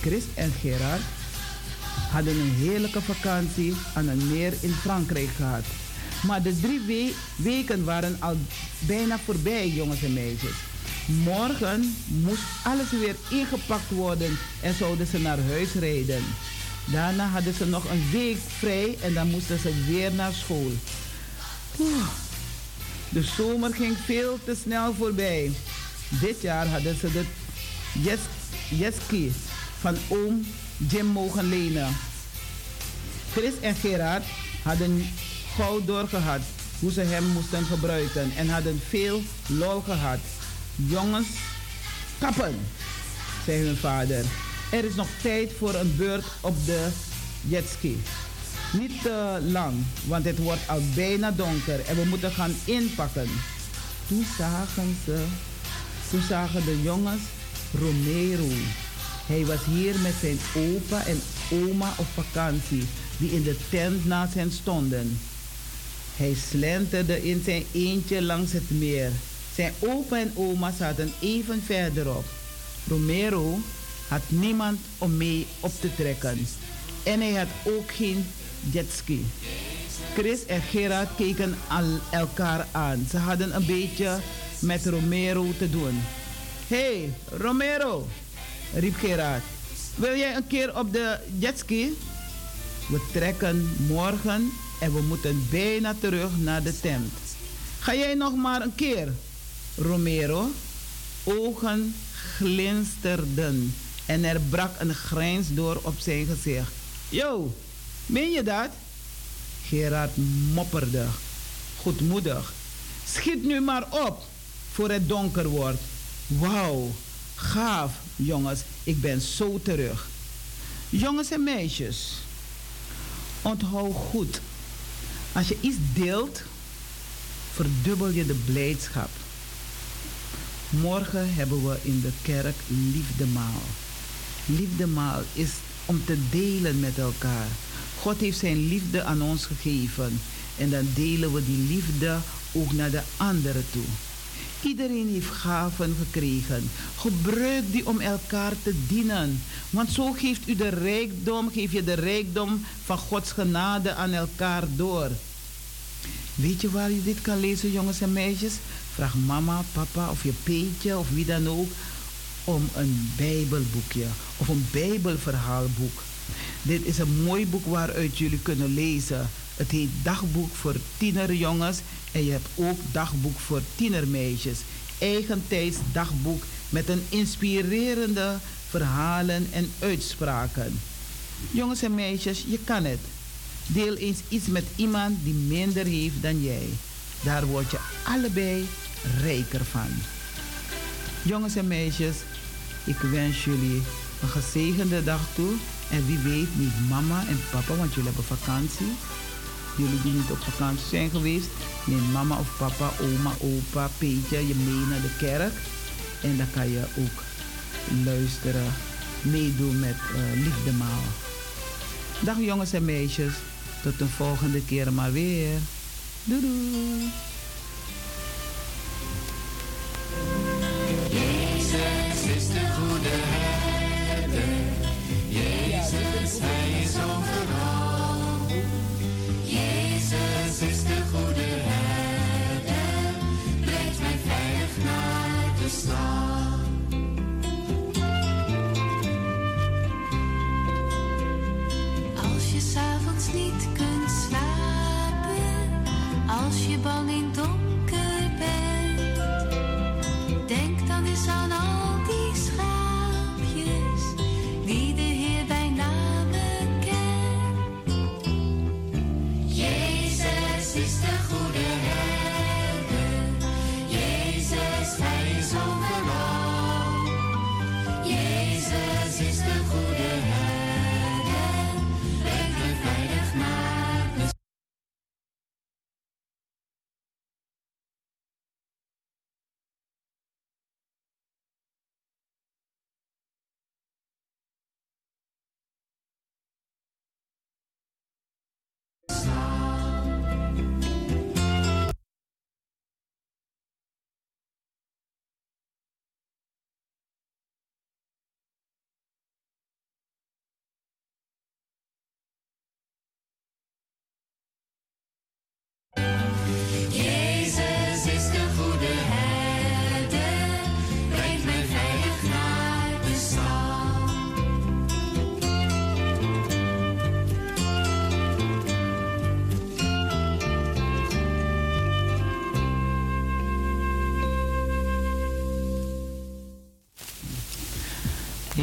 Chris en Gerard hadden een heerlijke vakantie aan een meer in Frankrijk gehad. Maar de drie weken waren al bijna voorbij, jongens en meisjes. Morgen moest alles weer ingepakt worden en zouden ze naar huis rijden. Daarna hadden ze nog een week vrij en dan moesten ze weer naar school. De zomer ging veel te snel voorbij. Dit jaar hadden ze de jetski van oom Jim mogen lenen. Chris en Gerard hadden gauw doorgehad hoe ze hem moesten gebruiken en hadden veel lol gehad. Jongens, kappen, zei hun vader. Er is nog tijd voor een beurt op de jetski. Niet te lang, want het wordt al bijna donker en we moeten gaan inpakken. Toen zagen ze, toen zagen de jongens Romero Hij was hier met zijn opa en oma op vakantie, die in de tent naast hen stonden. Hij slenterde in zijn eentje langs het meer. Zijn opa en oma zaten even verderop. Romero had niemand om mee op te trekken. En hij had ook geen jetski. Chris en Gerard keken al elkaar aan. Ze hadden een beetje met Romero te doen. hey, Romero, riep Gerard. Wil jij een keer op de jetski? We trekken morgen en we moeten bijna terug naar de tent. Ga jij nog maar een keer? Romero, ogen glinsterden en er brak een grijns door op zijn gezicht. Yo, meen je dat? Gerard mopperde, goedmoedig. Schiet nu maar op voor het donker wordt. Wauw, gaaf, jongens, ik ben zo terug. Jongens en meisjes, onthoud goed. Als je iets deelt, verdubbel je de blijdschap. Morgen hebben we in de kerk liefdemaal. Liefdemaal is om te delen met elkaar. God heeft zijn liefde aan ons gegeven en dan delen we die liefde ook naar de anderen toe. Iedereen heeft gaven gekregen. Gebruik die om elkaar te dienen. Want zo geeft u de rijkdom, geef je de rijkdom van Gods genade aan elkaar door. Weet je waar je dit kan lezen, jongens en meisjes? Vraag mama, papa of je peetje of wie dan ook om een Bijbelboekje of een Bijbelverhaalboek. Dit is een mooi boek waaruit jullie kunnen lezen. Het heet Dagboek voor tienerjongens en je hebt ook Dagboek voor tienermeisjes. Eigentijds dagboek met een inspirerende verhalen en uitspraken. Jongens en meisjes, je kan het. Deel eens iets met iemand die minder heeft dan jij. Daar word je allebei rijker van. Jongens en meisjes, ik wens jullie een gezegende dag toe. En wie weet, niet mama en papa, want jullie hebben vakantie. Jullie die niet op vakantie zijn geweest, neem mama of papa, oma, opa, Peetje je mee naar de kerk. En dan kan je ook luisteren, meedoen met uh, liefdemaal. Dag jongens en meisjes, tot de volgende keer maar weer. Doei doei.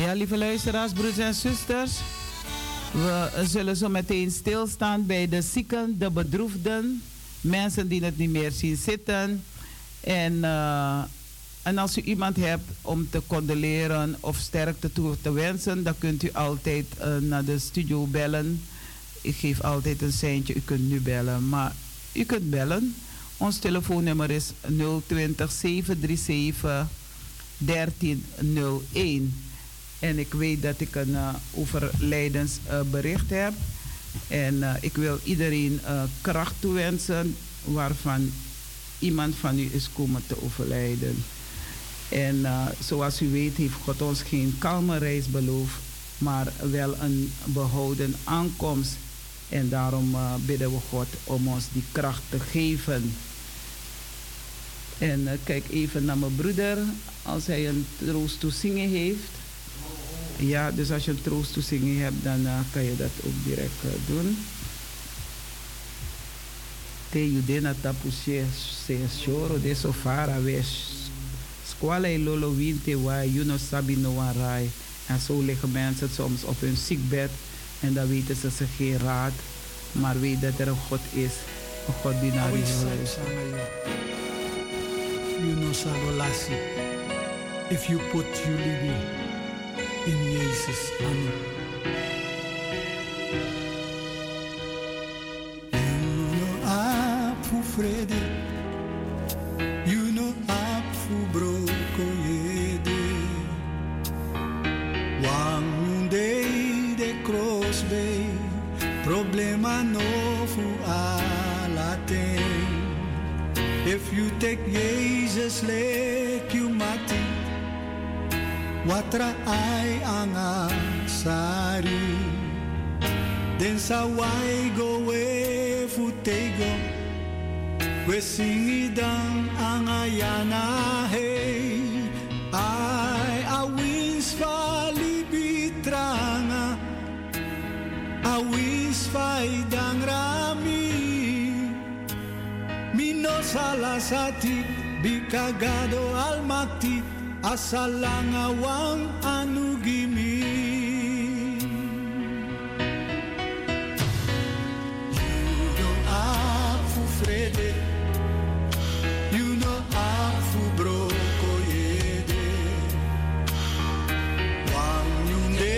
Ja, lieve luisteraars, broers en zusters. We zullen zo meteen stilstaan bij de zieken, de bedroefden, mensen die het niet meer zien zitten. En, eh, en als u iemand hebt om te condoleren of sterkte toe te wensen, dan kunt u altijd eh, naar de studio bellen. Ik geef altijd een seintje, u kunt nu bellen. Maar u kunt bellen. Ons telefoonnummer is 020 737 1301. En ik weet dat ik een uh, overlijdensbericht heb. En uh, ik wil iedereen uh, kracht toewensen waarvan iemand van u is komen te overlijden. En zoals u weet heeft God ons geen kalme reis beloofd, maar wel een behouden aankomst. En daarom bidden we God om ons die kracht te geven. En kijk even naar mijn broeder, als hij een troost toe zingen heeft. Ja, dus als je een troost toe zingen hebt, dan uh, kan je dat ook direct uh, doen. Te judena tapu se choro de sofara wees. Squala e lolo winte wa you no sabi no rai. En zo liggen mensen soms op hun ziekbed en dan weten ze zich geen raad. Maar weet dat er een God is. Een God die naar je luistert. You know. If you put you living in Jezus. Amen. You know for vrede. You know up for broko yede. One day the cross bay. Problema no fu alaten. If you take Jesus lek you. Watra ay ang sari. Den sa wai go we futego. We singidang ang ayana hey Ay awis falibitranga Awis faidang rami. Mino salasati Bikagado almati asalangawang anugimi You know afu frede. You know afu broko yede. Wang yunde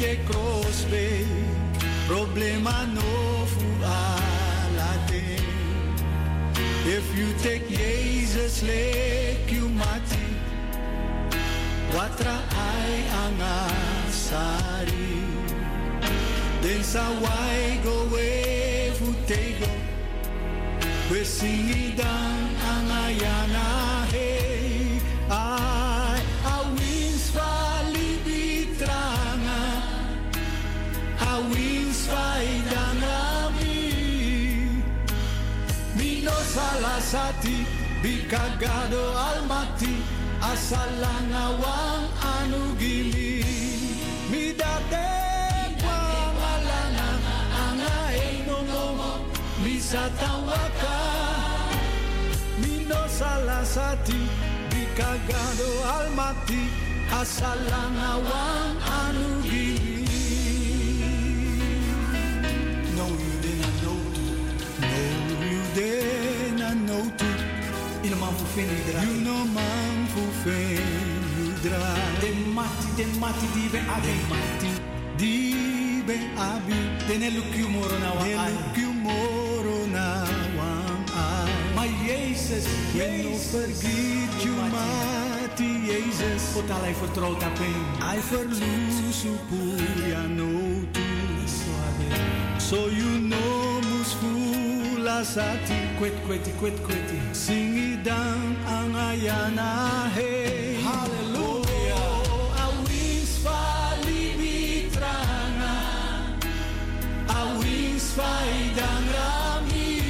de crossbe Problema no fu alate. If you take Jesus lek you mati Watra ay ang asari Den sa wai go we futego We singidang ang ayana hey Ay awins falibitranga Awins faidang rami Mino Asa lang awang anu gili Midate pangalanang angain nungomo Bisa tawaka Mino salasati Di kagado almati Asa lang awang anu gili No you didn't know No you didn't fenudra De mati, de mati di be ade. mati di be abi De ne lukyu moro na wa de ai. lukyu moro na wang ai Maar Jezus, we no Jezus. forget you mati Jesus Potalai vertrouwt op hem. I verlusu puria no tu so you know mus fula sati Kwet, kweti, kwet, kweti. singidang ang ayana hey dan rami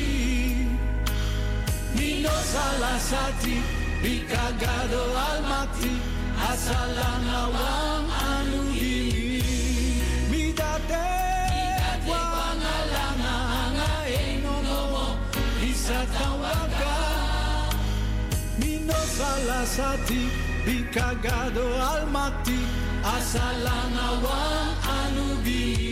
Mino salasati Bikagado almati Asalan awang anu ini Midate Wangalana Anga enonomo Isa tawaka Mino salasati Bikagado almati Asalan awang anu ini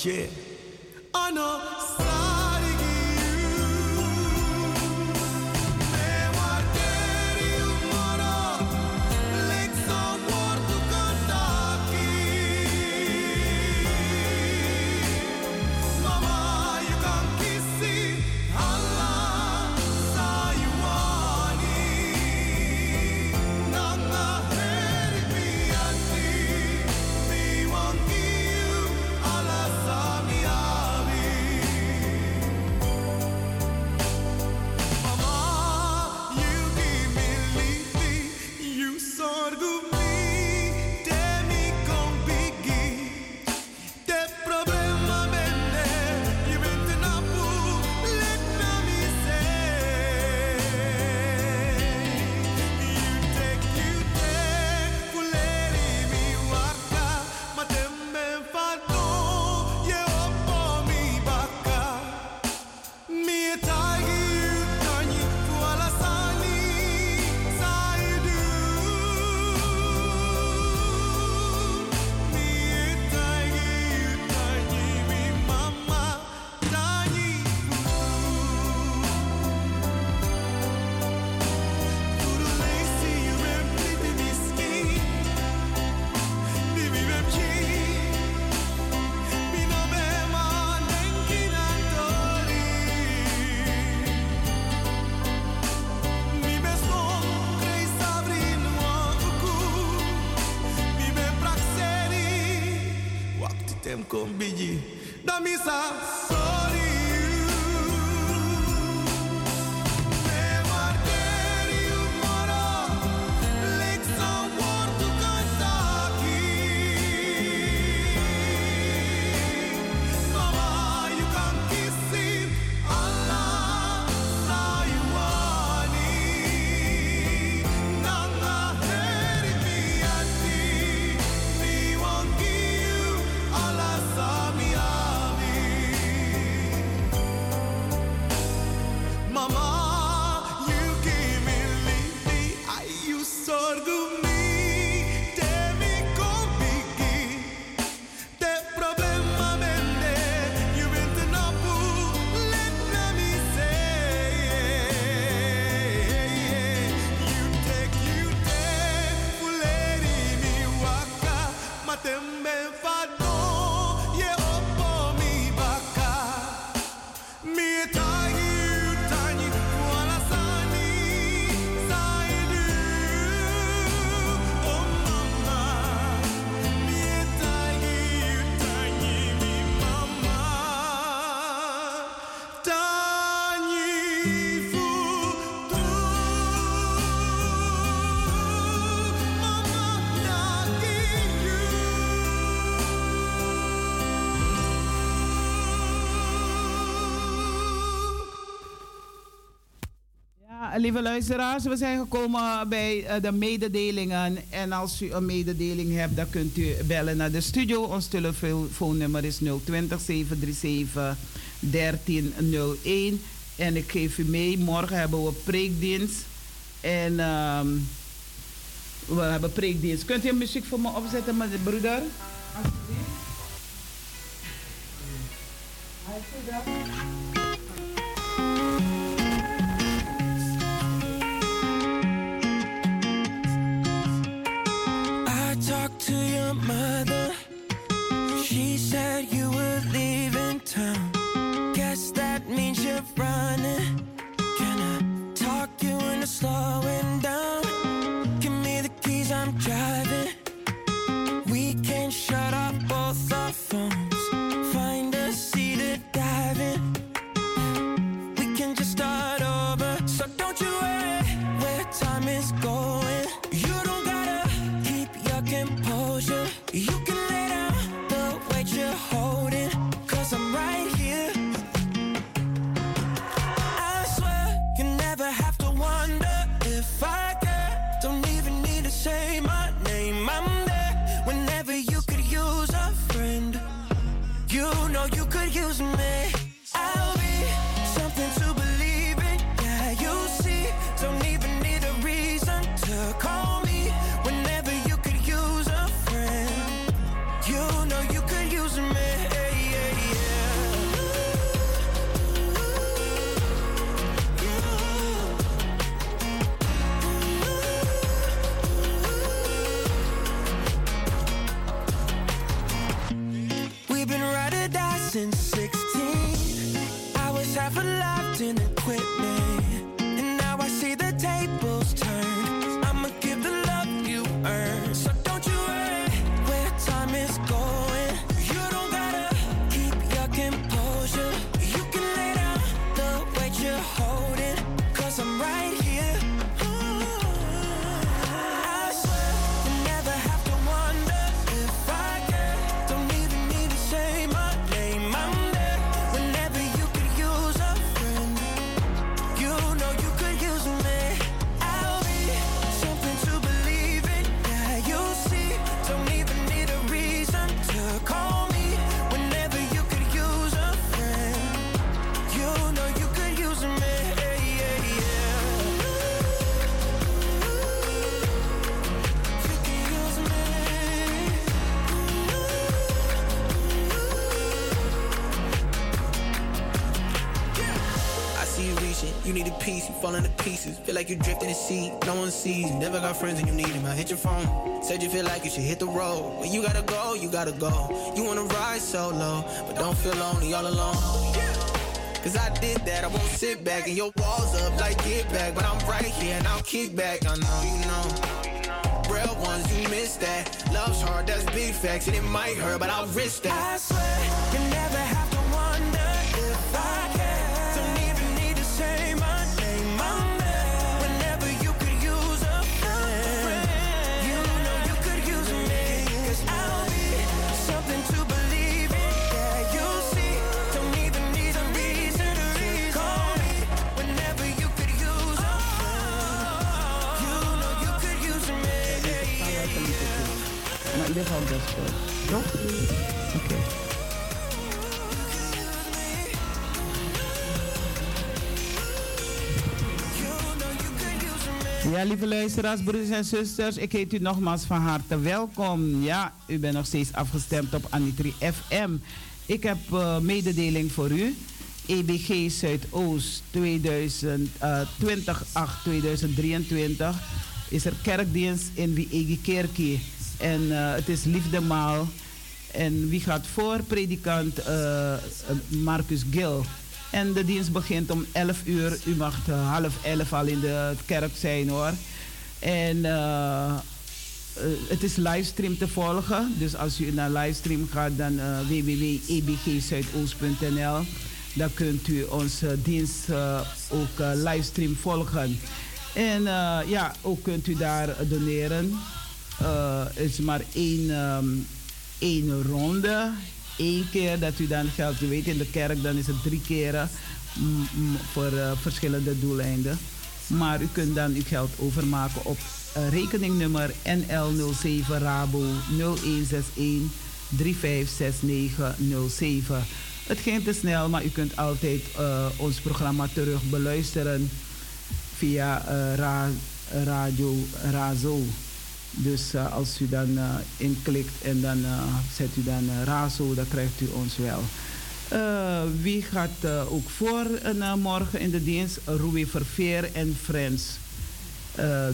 Tchê. combini da missa. Lieve luisteraars, we zijn gekomen bij eh, de mededelingen. En als u een mededeling hebt, dan kunt u bellen naar de studio. Ons telefoonnummer is 020 737 1301. En ik geef u mee, morgen hebben we preekdienst. En ehm, we hebben preekdienst. Kunt u muziek voor me opzetten, mijn broeder? Alsjeblieft. You need a piece, you falling to pieces. Feel like you're drifting in sea, no one sees. You never got friends and you need them. I hit your phone, said you feel like you should hit the road. When you gotta go, you gotta go. You wanna ride solo, but don't feel lonely all alone. Cause I did that, I won't sit back and your walls up like get back. But I'm right here and I'll kick back, I know you know. Real ones, you miss that. Love's hard, that's big facts, and it might hurt, but I'll risk that. I swear you never have to ieder geval. Toch? Oké. Ja, lieve luisteraars, broeders en zusters, ik heet u nogmaals van harte welkom. Ja, u bent nog steeds afgestemd op Anitri FM. Ik heb eh, mededeling voor u. EBG Zuidoost 2020 2023 is er kerkdienst in Wiegi Kerkie. En eh, het is liefdemaal. En wie gaat voor? Predikant eh, Marcus Gil. En de dienst begint om 11 uur. U mag eh, half 11 al in de kerk zijn hoor. En eh, eh, het is livestream te volgen. Dus als u naar livestream gaat, dan www.ebgzuidoost.nl. Dan kunt u onze dienst eh, ook eh, livestream volgen. En eh, ja, ook kunt u daar doneren. Eh, is maar één, ehm, één ronde. Eén keer dat u dan geld, u weet in de kerk, dan is het drie keren voor eh, verschillende doeleinden. Maar u kunt dan uw geld overmaken op eh, rekeningnummer NL07 Rabo 0161 356907. Het ging te snel, maar u kunt altijd ons programma terug beluisteren via ra- Radio Razo. Dus eh, als u dan eh, inklikt en dan eh, zet u dan Razo, dan krijgt u ons wel. Wie gaat ook voor morgen in de dienst? Roué Verveer en Friends.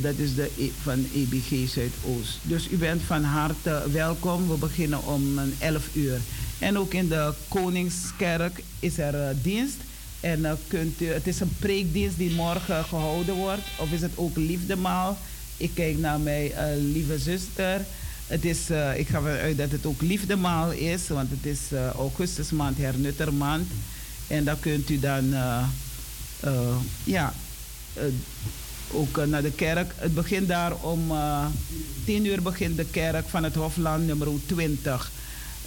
Dat is de E- van EBG Zuidoost. Dus u bent van harte welkom. We beginnen om een 11 uur. En ook in de Koningskerk is er dienst. En kunt u, het is een preekdienst die morgen gehouden wordt. Of is het ook liefdemaal? Ik kijk naar mijn eh, lieve zuster. Het is, eh, ik ga ervan uit dat het ook liefdemaal is. Want het is eh, augustusmaand, hernuttermaand. En dan kunt u dan... ja, ook naar de kerk. Het begint daar om uh, 10 uur begint de kerk van het Hofland nummer 20.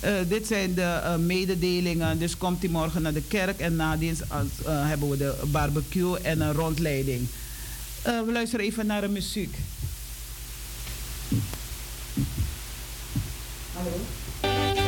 Uh, dit zijn de uh, mededelingen. Dus komt u morgen naar de kerk en na dienst als, uh, hebben we de barbecue en een rondleiding. Uh, we luisteren even naar de muziek. Hallo.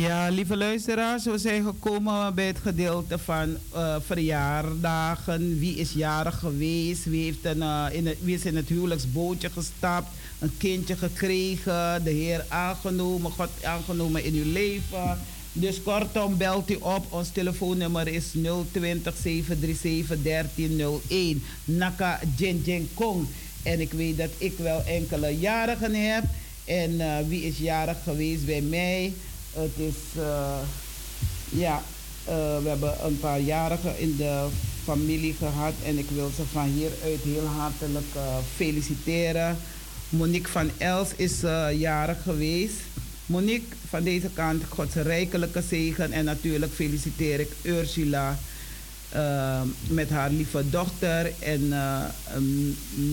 Ja, lieve luisteraars, we zijn gekomen bij het gedeelte van eh, verjaardagen. Wie is jarig geweest? Wie, heeft een, eh, in het, wie is in het huwelijksbootje gestapt? Een kindje gekregen? De Heer aangenomen? God aangenomen in uw leven? Dus kortom, belt u op. Ons telefoonnummer is 020 737 1301. Naka Jin Kong. En ik weet dat ik wel enkele jarigen heb. En eh, wie is jarig geweest bij mij? Het is, eh, ja, eh, we hebben een paar jarigen in de familie gehad. En ik wil ze van hieruit heel hartelijk eh, feliciteren. Monique van Els is jarig geweest. Monique, van deze kant, Gods rijkelijke zegen. En natuurlijk feliciteer ik Ursula met haar lieve dochter. En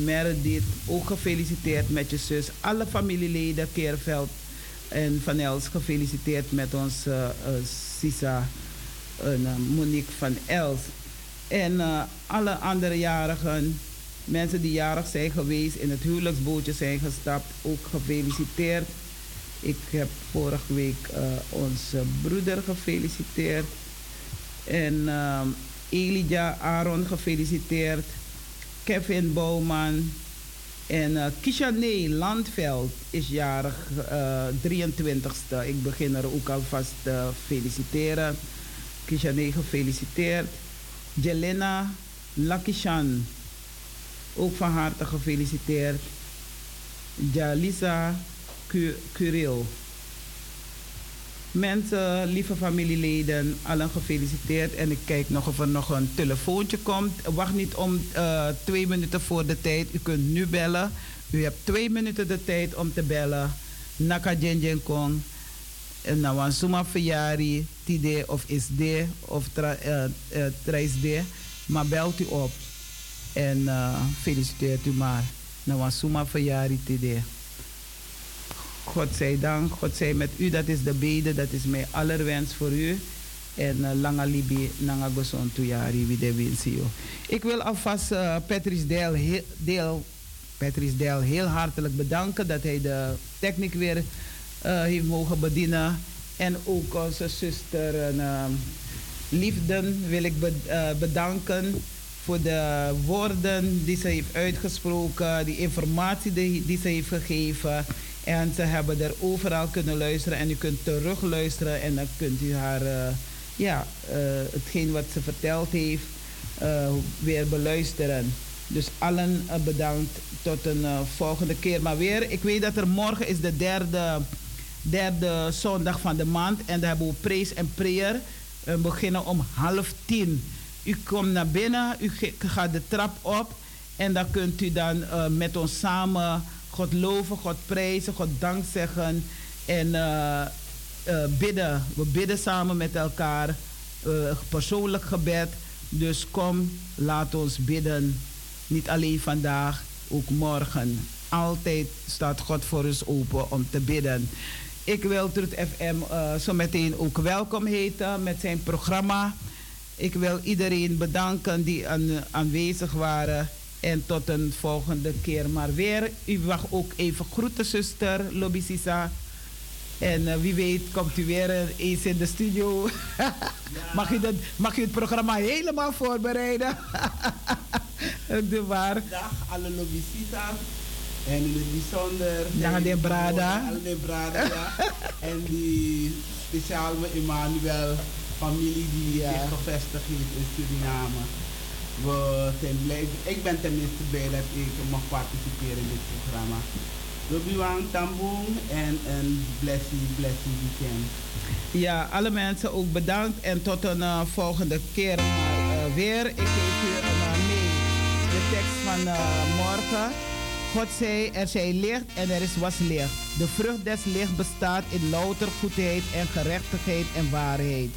Meredith, ook gefeliciteerd met je zus. Alle familieleden, Keerveld en Van Els, gefeliciteerd met onze uh, Sisa en, uh, Monique van Els. En alle andere jarigen, mensen die jarig zijn geweest, in het huwelijksbootje zijn gestapt, ook gefeliciteerd. Ik heb vorige week onze broeder gefeliciteerd. En Elijah Aaron gefeliciteerd. Kevin Bouwman. En uh, Kishane Landveld is jarig uh, 23ste. Ik begin er ook alvast te feliciteren. Kishane gefeliciteerd. Jelena Lakishan. Ook van harte gefeliciteerd. Jalisa Curil. Mensen, lieve familieleden, allen gefeliciteerd. En ik kijk nog of er nog een telefoontje komt. Wacht niet om uh, twee minuten voor de tijd. U kunt nu bellen. U hebt twee minuten de tijd om te bellen. Naka Jenjen Kong. En nou een suma tide of isde of tra, uh, uh, traisde. Maar belt u op. En feliciteert u maar. Nou een suma tide. God zij dank, God zij met u, dat is de bede, dat is mijn allerwens voor u. En uh, langa libi, nanga goson wie de winsio. Ik wil alvast uh, Patrice Deel, heel, Patrice Deel heel hartelijk bedanken dat hij de techniek weer uh, heeft mogen bedienen. En ook onze zuster uh, Liefden wil ik be, bedanken voor de woorden die ze heeft uitgesproken, die informatie die, die ze heeft gegeven. En ze hebben er overal kunnen luisteren en u kunt terug luisteren en dan kunt u haar, uh, ja, uh, hetgeen wat ze verteld heeft, uh, weer beluisteren. Dus allen bedankt tot een volgende keer. Maar weer, ik weet dat er morgen is de derde, derde zondag van de maand en daar hebben we praise en prayer. We beginnen om half tien. U komt naar binnen, u gaat de trap op en dan kunt u dan met ons samen God loven, God prijzen, God dank zeggen en uh, uh, bidden. We bidden samen met elkaar, uh, persoonlijk gebed. Dus kom, laat ons bidden. Niet alleen vandaag, ook morgen. Altijd staat God voor ons open om te bidden. Ik wil Truth FM zo meteen ook welkom heten met zijn programma. Ik wil iedereen bedanken die aan, aanwezig waren. En tot een volgende keer maar weer. U mag ook even groeten, zuster Lobby Sisa. En uh, wie weet komt u weer eens in de studio. ja. mag, u dat, mag u het programma helemaal voorbereiden? de waar. Dag alle Lobby Sisa. En in het bijzonder... Ja, de Brada. Alle de Brada, ja. en die speciaal met Emmanuel, familie die uh, gevestigd is in Suriname we zijn blij. Ik ben tenminste blij dat ik mag participeren in dit programma. Lobiwang Tamboen en een blessing, blessing weekend. Ja, alle mensen ook bedankt en tot een uh, volgende keer uh, weer. Ik geef u uh, mee de tekst van morgen. God zei, er zij licht en er is was licht. De vrucht des licht bestaat in louter goedheid en gerechtigheid en waarheid.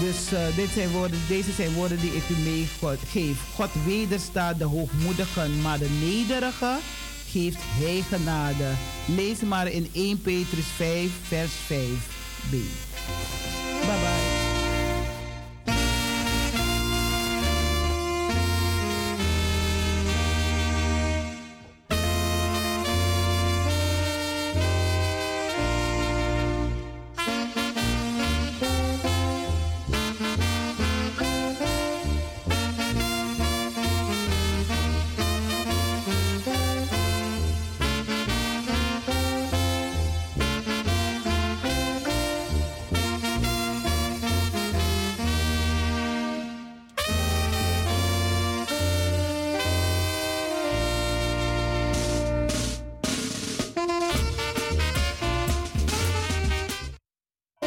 Dus uh, dit woorden, deze zijn woorden die ik u meegeef. God wederstaat de hoogmoedigen, maar de nederigen geeft hij genade. Lees maar in 1 Petrus 5, vers 5b.